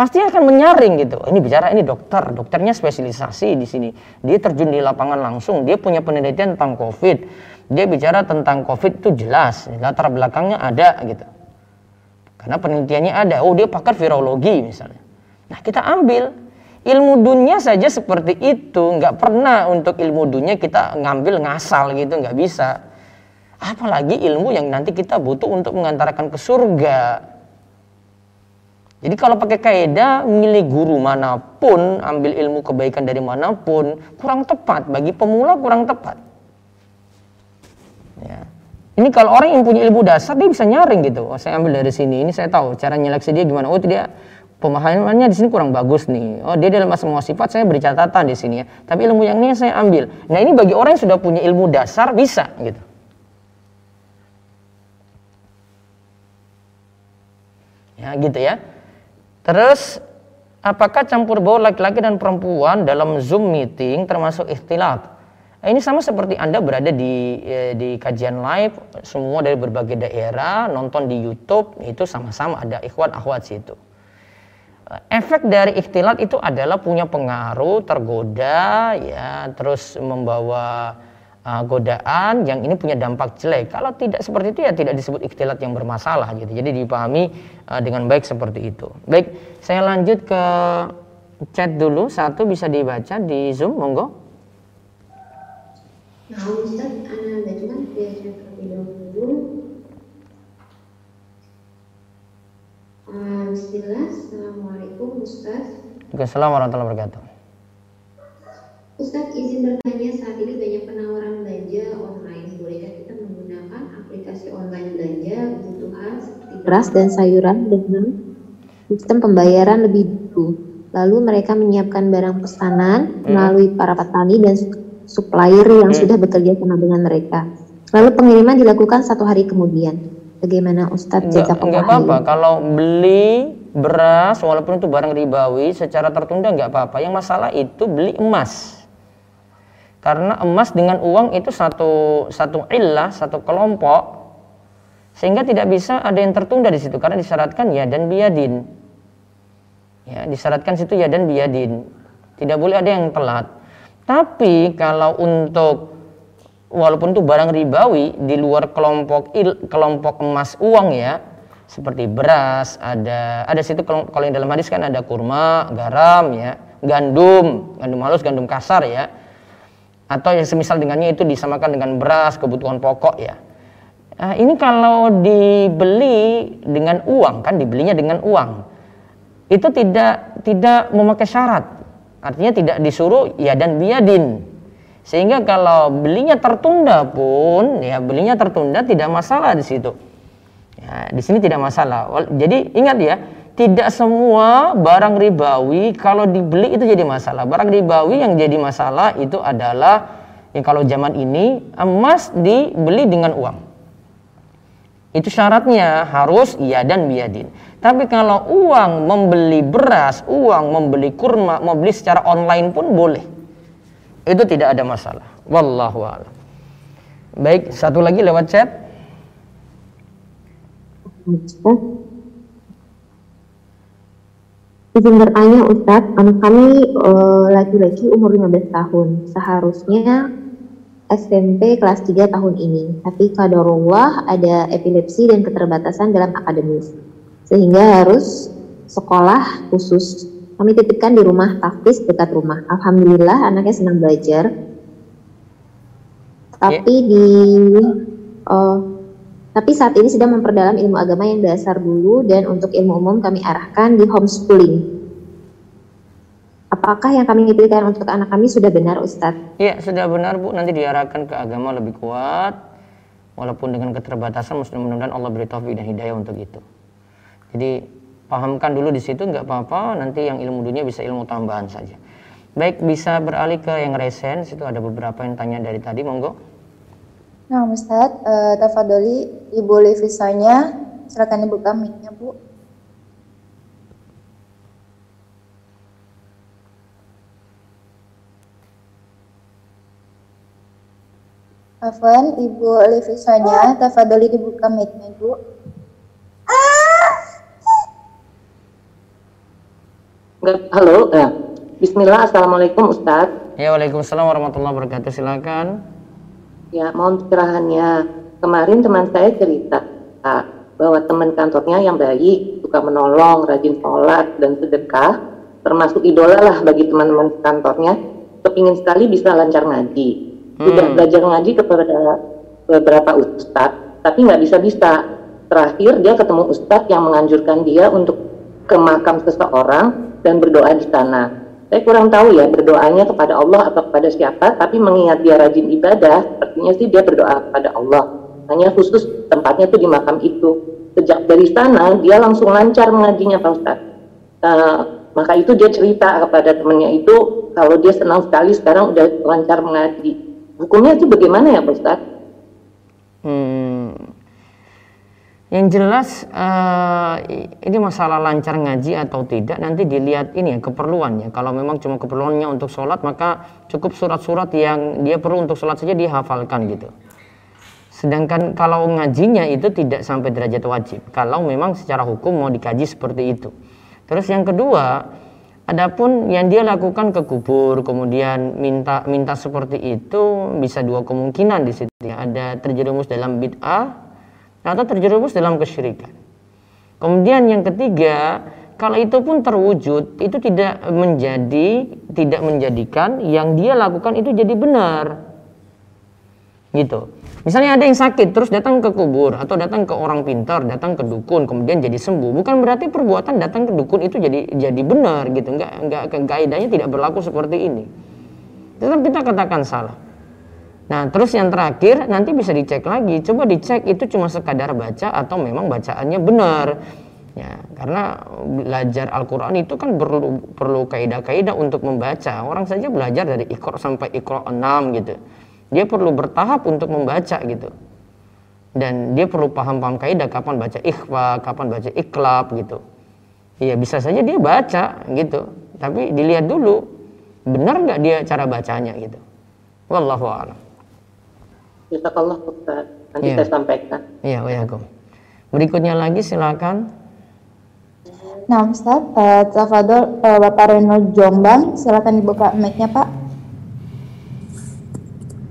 pasti akan menyaring gitu. Ini bicara ini dokter, dokternya spesialisasi di sini. Dia terjun di lapangan langsung, dia punya penelitian tentang COVID. Dia bicara tentang COVID itu jelas, latar belakangnya ada gitu. Karena penelitiannya ada. Oh, dia pakar virologi misalnya. Nah, kita ambil ilmu dunia saja seperti itu, nggak pernah untuk ilmu dunia kita ngambil ngasal gitu, nggak bisa. Apalagi ilmu yang nanti kita butuh untuk mengantarkan ke surga. Jadi kalau pakai kaidah milih guru mana pun, ambil ilmu kebaikan dari mana pun, kurang tepat bagi pemula kurang tepat. Ya. Ini kalau orang yang punya ilmu dasar dia bisa nyaring gitu. Oh, saya ambil dari sini, ini saya tahu cara nyeleksi dia gimana. Oh, dia pemahamannya di sini kurang bagus nih. Oh, dia dalam semua sifat saya beri catatan di sini ya. Tapi ilmu yang ini saya ambil. Nah, ini bagi orang yang sudah punya ilmu dasar bisa gitu. Ya, gitu ya. Terus apakah campur baur laki-laki dan perempuan dalam Zoom meeting termasuk ikhtilat? Nah, ini sama seperti Anda berada di eh, di kajian live semua dari berbagai daerah nonton di YouTube itu sama-sama ada ikhwan akhwat situ. Efek dari ikhtilat itu adalah punya pengaruh tergoda ya terus membawa uh, godaan yang ini punya dampak jelek. Kalau tidak seperti itu ya tidak disebut ikhtilat yang bermasalah gitu. Jadi dipahami uh, dengan baik seperti itu. Baik, saya lanjut ke chat dulu. Satu bisa dibaca di Zoom, monggo. Nah, Ustaz, Ana Bajman diajak terlebih dahulu. Uh, Bismillah, Assalamualaikum Ustaz. Assalamualaikum warahmatullahi wabarakatuh. Ustadz izin bertanya saat ini banyak penawaran belanja online. Bolehkah kita menggunakan aplikasi online belanja kebutuhan seperti beras dan sayuran dengan sistem pembayaran lebih dulu? Lalu mereka menyiapkan barang pesanan hmm. melalui para petani dan supplier yang hmm. sudah bekerja sama dengan mereka. Lalu pengiriman dilakukan satu hari kemudian. Bagaimana Ustadz jika Enggak apa-apa. Kalau beli beras walaupun itu barang ribawi secara tertunda nggak apa-apa. Yang masalah itu beli emas karena emas dengan uang itu satu satu illah, satu kelompok sehingga tidak bisa ada yang tertunda di situ karena disyaratkan ya dan biadin. Ya, disyaratkan situ ya dan biadin. Tidak boleh ada yang telat. Tapi kalau untuk walaupun itu barang ribawi di luar kelompok il, kelompok emas uang ya, seperti beras, ada ada situ kalau, yang dalam hadis kan ada kurma, garam ya, gandum, gandum halus, gandum kasar ya. Atau yang semisal dengannya itu disamakan dengan beras kebutuhan pokok ya. Nah, ini kalau dibeli dengan uang kan dibelinya dengan uang. Itu tidak tidak memakai syarat. Artinya tidak disuruh ya dan biadin sehingga kalau belinya tertunda pun ya belinya tertunda tidak masalah di situ ya, di sini tidak masalah jadi ingat ya tidak semua barang ribawi kalau dibeli itu jadi masalah. Barang ribawi yang jadi masalah itu adalah yang kalau zaman ini emas dibeli dengan uang. Itu syaratnya harus iya dan biadin. Tapi kalau uang membeli beras, uang membeli kurma, membeli secara online pun boleh. Itu tidak ada masalah. Wallahu a'lam. Baik, satu lagi lewat chat. Izin bertanya Ustadz, anak kami eh, laki-laki uh, umur 15 tahun. Seharusnya SMP kelas 3 tahun ini. Tapi kadarullah ada epilepsi dan keterbatasan dalam akademis. Sehingga harus sekolah khusus. Kami titipkan di rumah tafis dekat rumah. Alhamdulillah anaknya senang belajar. Tapi yeah. di uh, tapi saat ini sedang memperdalam ilmu agama yang dasar dulu dan untuk ilmu umum kami arahkan di homeschooling. Apakah yang kami pilihkan untuk anak kami sudah benar Ustadz? Iya sudah benar Bu, nanti diarahkan ke agama lebih kuat. Walaupun dengan keterbatasan mudah-mudahan Allah beri taufik dan hidayah untuk itu. Jadi pahamkan dulu di situ nggak apa-apa, nanti yang ilmu dunia bisa ilmu tambahan saja. Baik, bisa beralih ke yang resen, situ ada beberapa yang tanya dari tadi, monggo. Nah, Ustadz, uh, tafadoli Ibu Levisanya, silakan dibuka mic-nya, Bu. Afwan, Ibu Levisanya, tafadoli dibuka mic-nya, Bu. Halo, eh, Bismillah, Assalamualaikum Ustaz. Ya, Waalaikumsalam warahmatullahi wabarakatuh. Silakan. Ya, mohon pencerahannya. Kemarin teman saya cerita bahwa teman kantornya yang baik, suka menolong, rajin sholat dan sedekah, termasuk idola lah bagi teman-teman kantornya, kepingin sekali bisa lancar ngaji. Sudah Hmm. belajar ngaji kepada beberapa ustadz, tapi nggak bisa-bisa. Terakhir dia ketemu ustadz yang menganjurkan dia untuk ke makam seseorang dan berdoa di sana. Saya kurang tahu ya berdoanya kepada Allah atau kepada siapa, tapi mengingat dia rajin ibadah, artinya sih dia berdoa kepada Allah. Hanya khusus tempatnya tuh di makam itu. Sejak dari sana dia langsung lancar mengajinya Pak Ustadz. Eh, maka itu dia cerita kepada temannya itu kalau dia senang sekali sekarang udah lancar mengaji. Hukumnya itu bagaimana ya Pak Ustadz? Hmm. Yang jelas eh, ini masalah lancar ngaji atau tidak nanti dilihat ini ya keperluannya. Kalau memang cuma keperluannya untuk sholat maka cukup surat-surat yang dia perlu untuk sholat saja dihafalkan gitu. Sedangkan kalau ngajinya itu tidak sampai derajat wajib. Kalau memang secara hukum mau dikaji seperti itu. Terus yang kedua, adapun yang dia lakukan ke kubur, kemudian minta minta seperti itu bisa dua kemungkinan di situ. Ada terjerumus dalam bid'ah atau terjerumus dalam kesyirikan. Kemudian yang ketiga, kalau itu pun terwujud, itu tidak menjadi tidak menjadikan yang dia lakukan itu jadi benar. Gitu. Misalnya ada yang sakit terus datang ke kubur atau datang ke orang pintar, datang ke dukun kemudian jadi sembuh. Bukan berarti perbuatan datang ke dukun itu jadi jadi benar gitu. Enggak enggak kaidahnya tidak berlaku seperti ini. Tetap kita katakan salah. Nah, terus yang terakhir nanti bisa dicek lagi. Coba dicek itu cuma sekadar baca atau memang bacaannya benar. Ya, karena belajar Al-Qur'an itu kan perlu perlu kaidah-kaidah untuk membaca. Orang saja belajar dari Iqra sampai Iqra 6 gitu. Dia perlu bertahap untuk membaca gitu. Dan dia perlu paham-paham kaidah kapan baca ikhfa, kapan baca iklab gitu. Iya, bisa saja dia baca gitu. Tapi dilihat dulu benar nggak dia cara bacanya gitu. Wallahu a'lam. Jazakallah Ustaz. Nanti Iya. saya sampaikan. Iya, waalaikum. Berikutnya lagi silakan. Nah, Ustaz, uh, Tafadol, uh, Bapak Reno Jombang, silakan dibuka mic-nya, Pak.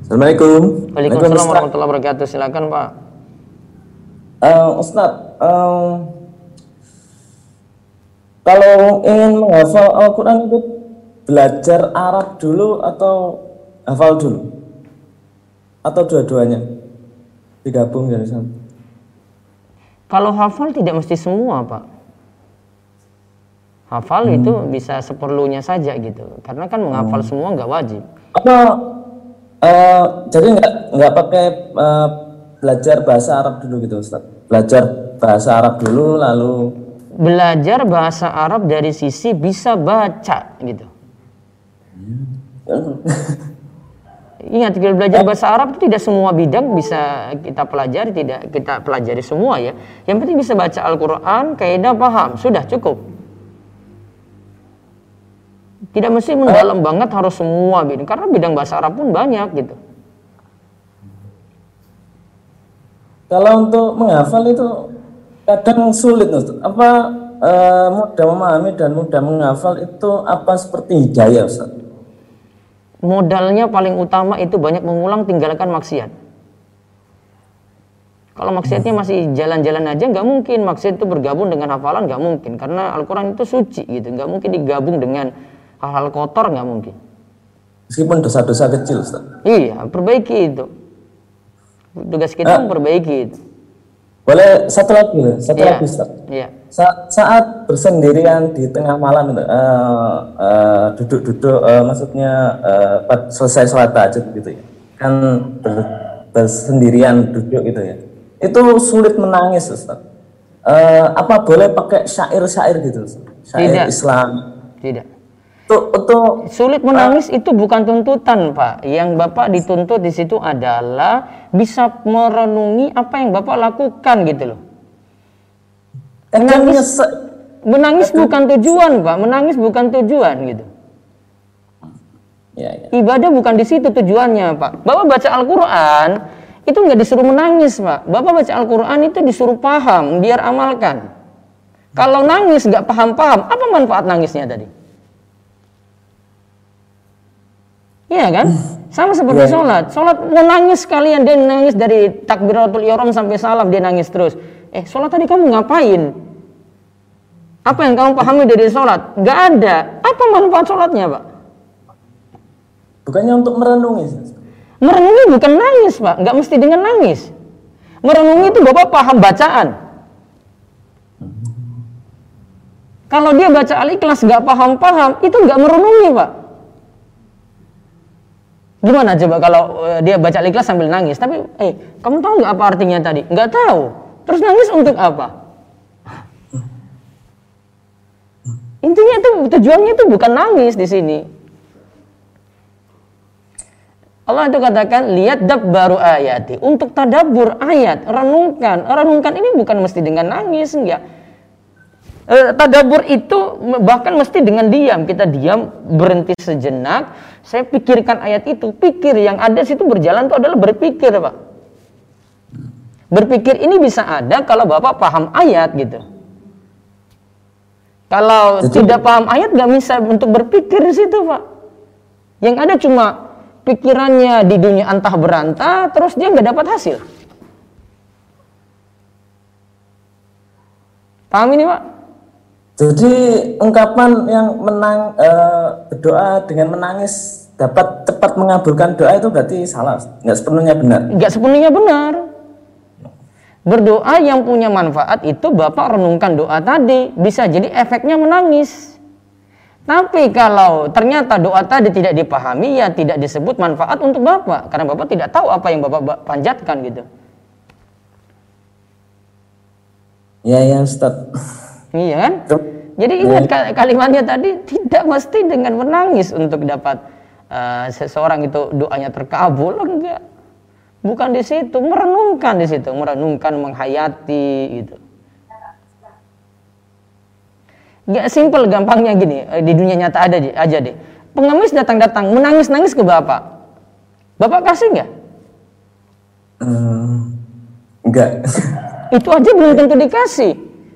Assalamualaikum. Waalaikumsalam Ustaz. warahmatullahi wabarakatuh. Silakan, Pak. Eh, Ustadz, eh, kalau ingin menghafal Al-Quran itu belajar Arab dulu atau hafal dulu? Atau dua-duanya? Digabung dari sana. Kalau hafal tidak mesti semua, Pak. Hafal itu bisa seperlunya saja gitu. Karena kan menghafal semua nggak wajib. Apa, eh, jadi nggak nggak pakai eh, belajar bahasa Arab dulu gitu Ustadz? Belajar bahasa Arab dulu lalu Belajar bahasa Arab dari sisi bisa baca gitu. Ingat, kalau belajar bahasa Arab itu tidak semua bidang bisa kita pelajari, tidak kita pelajari semua ya. Yang penting bisa baca Al-Quran, kaidah paham, sudah cukup. Tidak mesti mendalam banget harus semua bidang, karena bidang bahasa Arab pun banyak gitu. Kalau untuk menghafal itu kadang sulit, Ustaz. Apa eh, mudah memahami dan mudah menghafal itu apa seperti hidayah, Ustaz? Modalnya paling utama itu banyak mengulang, tinggalkan maksiat. Kalau maksiatnya masih jalan-jalan aja nggak mungkin maksiat itu bergabung dengan hafalan nggak mungkin karena Al-Quran itu suci gitu nggak mungkin digabung dengan hal-hal kotor nggak mungkin. Meskipun dosa-dosa kecil, Ustaz. Iya perbaiki itu. Tugas kita memperbaiki itu. Boleh satu lagi, satu Iya. lagi, Ustaz. Iya. Sa- saat bersendirian di tengah malam itu, eh, eh, duduk-duduk, eh, maksudnya eh, pas selesai sholat tahajud gitu ya, kan ber- bersendirian duduk gitu ya, itu sulit menangis, Ustaz. Eh, apa boleh pakai syair-syair gitu, Ustaz? Syair Tidak. Islam. Tidak. Untuk, untuk Sulit menangis itu bukan tuntutan, Pak. Yang Bapak dituntut di situ adalah bisa merenungi apa yang Bapak lakukan gitu loh menangis menangis bukan tujuan pak. Menangis bukan tujuan gitu. Ibadah bukan di situ tujuannya pak. Bapak baca Al-Quran itu nggak disuruh menangis pak. Bapak baca Al-Quran itu disuruh paham biar amalkan. Kalau nangis nggak paham-paham apa manfaat nangisnya tadi? Iya kan? Sama seperti sholat. Sholat menangis sekalian. dia nangis dari takbiratul ihram sampai salam, dia nangis terus. Eh sholat tadi kamu ngapain? Apa yang kamu pahami dari sholat? Gak ada. Apa manfaat sholatnya pak? Bukannya untuk merenungi. Merenungi bukan nangis pak. Gak mesti dengan nangis. Merenungi itu bapak paham bacaan. Kalau dia baca al-ikhlas gak paham-paham, itu gak merenungi pak. Gimana coba kalau eh, dia baca al-ikhlas sambil nangis? Tapi, eh, kamu tahu nggak apa artinya tadi? Nggak tahu. Terus nangis untuk apa? Intinya itu tujuannya itu bukan nangis di sini. Allah itu katakan lihat baru ayati. Untuk tadabur ayat renungkan. Renungkan ini bukan mesti dengan nangis enggak. Eh, tadabur itu bahkan mesti dengan diam. Kita diam berhenti sejenak. Saya pikirkan ayat itu. Pikir yang ada situ berjalan itu adalah berpikir pak berpikir ini bisa ada kalau bapak paham ayat gitu. Kalau Jadi- tidak paham ayat nggak bisa untuk berpikir di situ pak. Yang ada cuma pikirannya di dunia antah berantah terus dia nggak dapat hasil. Paham ini pak? Jadi ungkapan yang menang eh, berdoa dengan menangis dapat cepat mengabulkan doa itu berarti salah, nggak sepenuhnya benar. nggak sepenuhnya benar. Berdoa yang punya manfaat itu Bapak renungkan doa tadi, bisa jadi efeknya menangis. Tapi kalau ternyata doa tadi tidak dipahami, ya tidak disebut manfaat untuk Bapak. Karena Bapak tidak tahu apa yang Bapak ba- panjatkan gitu. Ya ya Ustaz. Iya kan? Jadi ingat ka- kalimatnya tadi, tidak mesti dengan menangis untuk dapat eh, seseorang itu doanya terkabul, enggak. Bukan di situ, merenungkan di situ, merenungkan, menghayati gitu. Gak simpel gampangnya gini, eh, di dunia nyata ada aja deh. Pengemis datang-datang, menangis-nangis ke bapak. Bapak kasih nggak? Enggak. Itu aja belum tentu dikasih.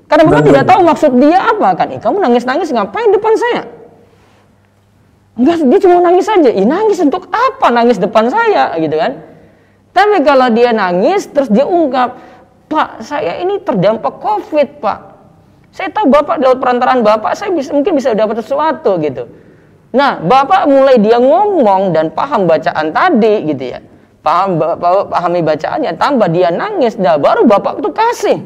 Karena bapak tidak tahu maksud dia apa kan. Eh, kamu nangis-nangis ngapain depan saya? Enggak, dia cuma nangis saja. Ih, nangis untuk apa nangis depan saya gitu kan? Tapi kalau dia nangis terus dia ungkap, "Pak, saya ini terdampak Covid, Pak. Saya tahu Bapak lewat perantaraan Bapak saya bisa mungkin bisa dapat sesuatu gitu." Nah, Bapak mulai dia ngomong dan paham bacaan tadi gitu ya. Paham pahami bacaannya, tambah dia nangis, dah baru Bapak tuh kasih.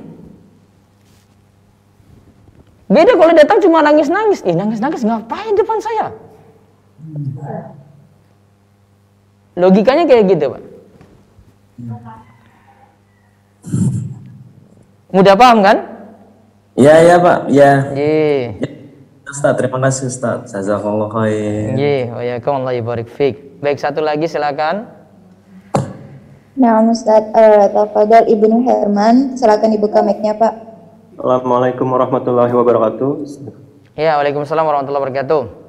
Beda kalau datang cuma nangis-nangis. Ih, nangis-nangis ngapain depan saya? Logikanya kayak gitu, Pak. Mudah paham kan? Ya ya Pak, ya. Ye. Ustaz, terima kasih Ustaz. Jazakallah khair. Ye, wa yakum Allah barik fik. Baik, satu lagi silakan. Nah, Ustaz, uh, Tafadhol Ibnu Herman, silakan dibuka mic-nya, Pak. Assalamualaikum warahmatullahi wabarakatuh. Ya, Waalaikumsalam warahmatullahi wabarakatuh.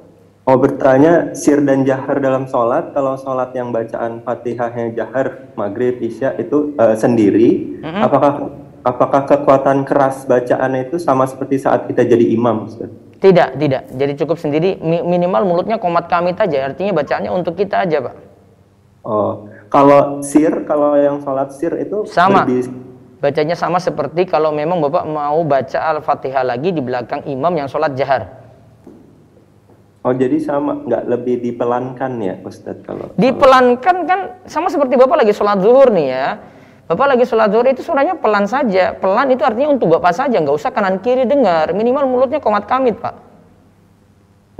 Mau bertanya, sir dan jahar dalam sholat, kalau sholat yang bacaan fatihahnya jahar, maghrib, isya itu eh, sendiri, apakah apakah kekuatan keras bacaannya itu sama seperti saat kita jadi imam? Ustaz? Tidak, tidak. Jadi cukup sendiri mi- minimal mulutnya komat kamit aja. Artinya bacaannya untuk kita aja, Pak. Oh, kalau sir, kalau yang sholat sir itu Sama. lebih- Bacanya sama seperti kalau memang Bapak mau baca Al-Fatihah lagi di belakang imam yang sholat jahar. Oh jadi sama, nggak lebih dipelankan ya Ustadz kalau? Dipelankan kan sama seperti Bapak lagi sholat zuhur nih ya. Bapak lagi sholat zuhur itu suaranya pelan saja. Pelan itu artinya untuk Bapak saja, nggak usah kanan kiri dengar. Minimal mulutnya komat kamit, Pak.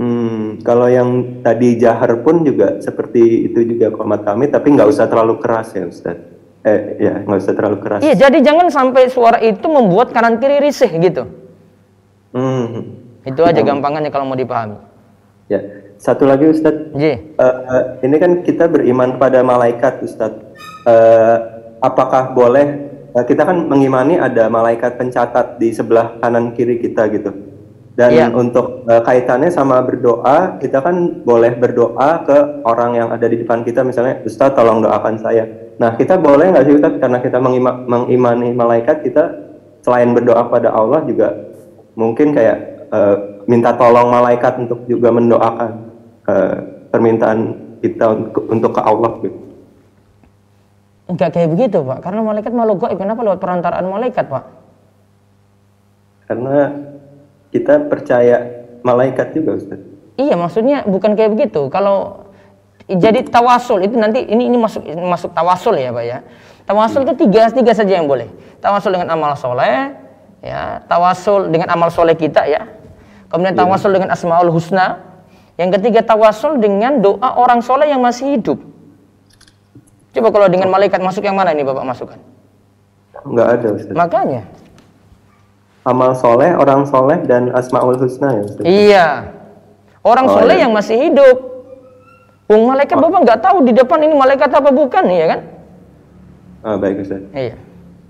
Hmm, kalau yang tadi jahar pun juga seperti itu juga komat kami, tapi nggak usah terlalu keras ya Ustadz. Eh, ya nggak usah terlalu keras. Iya, jadi jangan sampai suara itu membuat kanan kiri risih gitu. Hmm. Itu aja gampangannya kalau mau dipahami. Ya, satu lagi Ustadz. Eh, eh, ini kan kita beriman pada malaikat Ustadz. Eh, apakah boleh eh, kita kan mengimani ada malaikat pencatat di sebelah kanan kiri kita gitu. Dan Iya. untuk eh, kaitannya sama berdoa, kita kan boleh berdoa ke orang yang ada di depan kita, misalnya Ustadz tolong doakan saya. Nah kita boleh nggak sih Ustadz karena kita mengima- mengimani malaikat, kita selain berdoa pada Allah juga mungkin kayak eh, minta tolong malaikat untuk juga mendoakan eh, permintaan kita untuk, untuk ke Allah gitu. Enggak kayak begitu, Pak. Karena malaikat malu gaib. Kenapa lewat perantaraan malaikat, Pak? Karena kita percaya malaikat juga Ustaz. Iya, maksudnya bukan kayak begitu. Kalau jadi tawasul itu nanti ini ini masuk masuk tawasul ya, Pak ya. Tawasul itu tiga tiga saja yang boleh. Tawasul dengan amal soleh, ya. Tawasul dengan amal soleh kita ya. Kemudian tawasul dengan asmaul husna. Yang ketiga tawasul dengan doa orang soleh yang masih hidup. Coba kalau dengan malaikat masuk yang mana ini Bapak masukkan? Enggak ada Ustaz. Makanya. Amal soleh, orang soleh, dan asmaul husna ya Ustaz. Iya. Orang Oh, soleh iya. yang masih hidup. Wong malaikat Bapak nggak tahu di depan ini malaikat apa bukan, ya kan? Ah, baik Ustaz. Iya.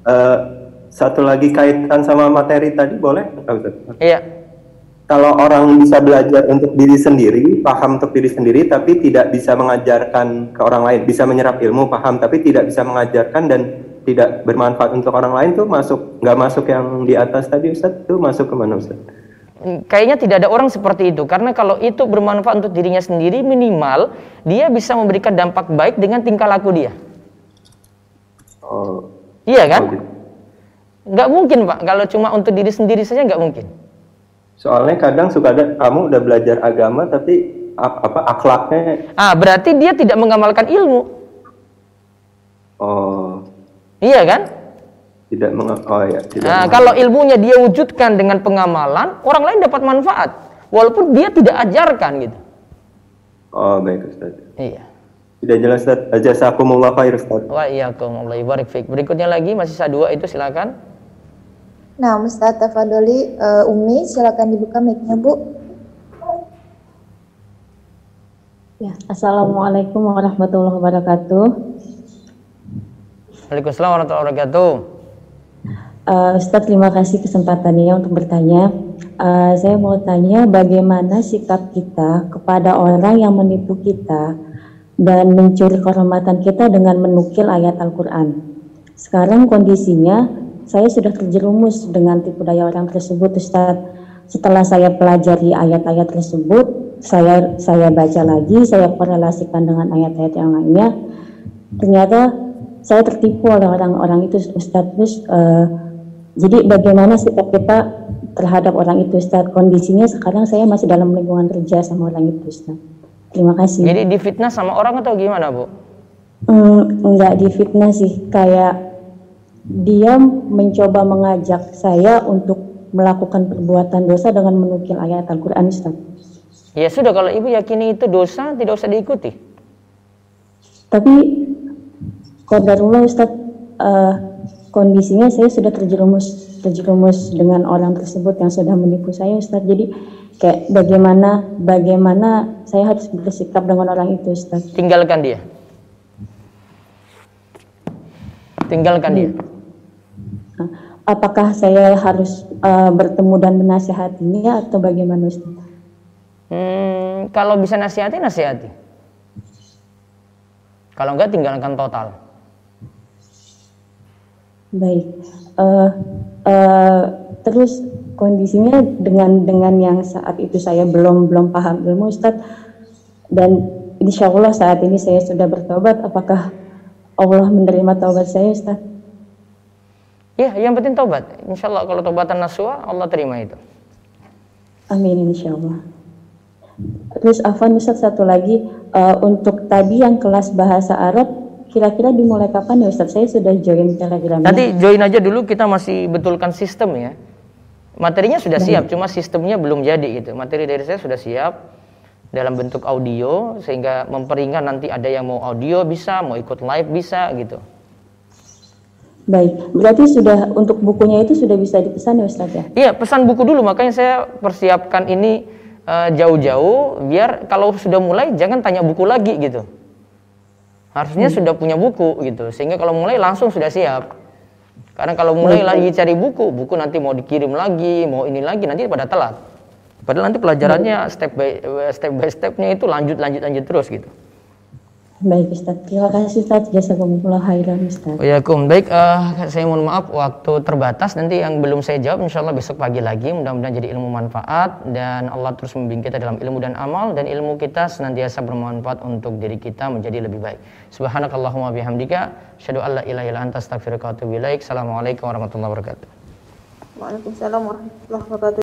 Eh, satu lagi kaitan sama materi tadi boleh Ustaz? Iya. Kalau orang bisa belajar untuk diri sendiri, paham untuk diri sendiri, tapi tidak bisa mengajarkan ke orang lain, bisa menyerap ilmu, paham, tapi tidak bisa mengajarkan dan tidak bermanfaat untuk orang lain tuh masuk nggak masuk yang di atas tadi Ustaz? Tuh masuk ke mana Ustaz? Kayaknya tidak ada orang seperti itu karena kalau itu bermanfaat untuk dirinya sendiri minimal dia bisa memberikan dampak baik dengan tingkah laku dia. Oh, Iya kan? oh gitu. Nggak mungkin pak kalau cuma untuk diri sendiri saja nggak mungkin. Soalnya kadang suka ada kamu udah belajar agama tapi ap- apa akhlaknya Ah berarti dia tidak mengamalkan ilmu. oh Iya kan? tidak meng oh ya tidak Nah, kalau ilmunya dia wujudkan dengan pengamalan, orang lain dapat manfaat. Walaupun dia tidak ajarkan gitu. oh baik Ustaz. Iya. Tidak jelas Ustaz. Jazakumullah khair Ustaz. Wa iyyakum Allah barik fiik. Berikutnya lagi masih dua itu silakan. Nah, Ustaz Tafadoli, eh, Umi, silakan dibuka mic-nya, Bu. Ya, Assalamualaikum warahmatullahi wabarakatuh. Waalaikumsalam warahmatullahi wabarakatuh. Uh, Ustadz, terima kasih kesempatannya untuk bertanya. Uh, saya mau tanya bagaimana sikap kita kepada orang yang menipu kita dan mencuri kehormatan kita dengan menukil ayat Al-Quran. Sekarang kondisinya, saya sudah terjerumus dengan tipu daya orang tersebut, Ustadz. Setelah saya pelajari ayat-ayat tersebut, saya saya baca lagi, saya korelasikan dengan ayat-ayat yang lainnya. Ternyata saya tertipu oleh orang-orang itu, Ustadz. Terus, eh, jadi bagaimana sikap kita terhadap orang itu, Ustadz? Kondisinya sekarang saya masih dalam lingkungan kerja sama orang itu, Ustadz. Terima kasih. Jadi difitnah sama orang atau gimana, Bu? Hmm, enggak difitnah sih, kayak dia mencoba mengajak saya untuk melakukan perbuatan dosa dengan menukil ayat Al-Quran, Ustaz. Ya sudah kalau Ibu yakini itu dosa, tidak usah diikuti. Tapi Qadarullah Ustaz, eh, kondisinya saya sudah terjerumus terjerumus dengan orang tersebut yang sudah menipu saya Ustaz. Jadi kayak bagaimana bagaimana saya harus bersikap dengan orang itu Ustaz. Tinggalkan dia. Tinggalkan dia. Apakah saya harus eh, bertemu dan menasihatinya atau bagaimana Ustaz? Hmm, kalau bisa nasihati, nasihati. Kalau enggak, tinggalkan total. Baik. Eh, eh, terus kondisinya dengan dengan yang saat itu saya belum belum paham ilmu Ustadz dan insya Allah saat ini saya sudah bertobat. Apakah Allah menerima taubat saya Ustadz? Ya, yang penting tobat. Insya Allah kalau tobatan nasuha, Allah terima itu. Amin insya Allah. Terus Afan Ustadz satu lagi eh, untuk tadi yang kelas bahasa Arab kira-kira dimulai kapan ya Ustadz? Saya sudah join Telegram. Nanti join aja dulu, kita masih betulkan sistem ya. Materinya sudah siap, cuma sistemnya belum jadi gitu. Materi dari saya sudah siap dalam bentuk audio sehingga memperingan nanti ada yang mau audio bisa, mau ikut live bisa gitu. Baik, berarti sudah untuk bukunya itu sudah bisa dipesan ya Ustadz ya? Iya, pesan buku dulu makanya saya persiapkan ini eh, jauh-jauh biar kalau sudah mulai jangan tanya buku lagi gitu. Harusnya sudah punya buku gitu sehingga kalau mulai langsung sudah siap. Karena kalau mulai lagi cari buku, buku nanti mau dikirim lagi, mau ini lagi nanti pada telat. Padahal nanti pelajarannya step by step by stepnya itu lanjut lanjut lanjut terus gitu. Baik Ustaz, terima kasih Ustaz. Jazakumullah khairan Ustaz. Waalaikumsalam. Baik, eh, saya mohon maaf waktu terbatas. Nanti yang belum saya jawab, insya Allah besok pagi lagi. Mudah-mudahan jadi ilmu manfaat dan Allah terus membimbing kita dalam ilmu dan amal dan ilmu kita senantiasa bermanfaat untuk diri kita menjadi lebih baik. Subhanakallahumma bihamdika, syadu alla ilaha illa anta astaghfiruka wa atubu ilaik. Assalamualaikum warahmatullahi wabarakatuh. Waalaikumsalam warahmatullahi wabarakatuh.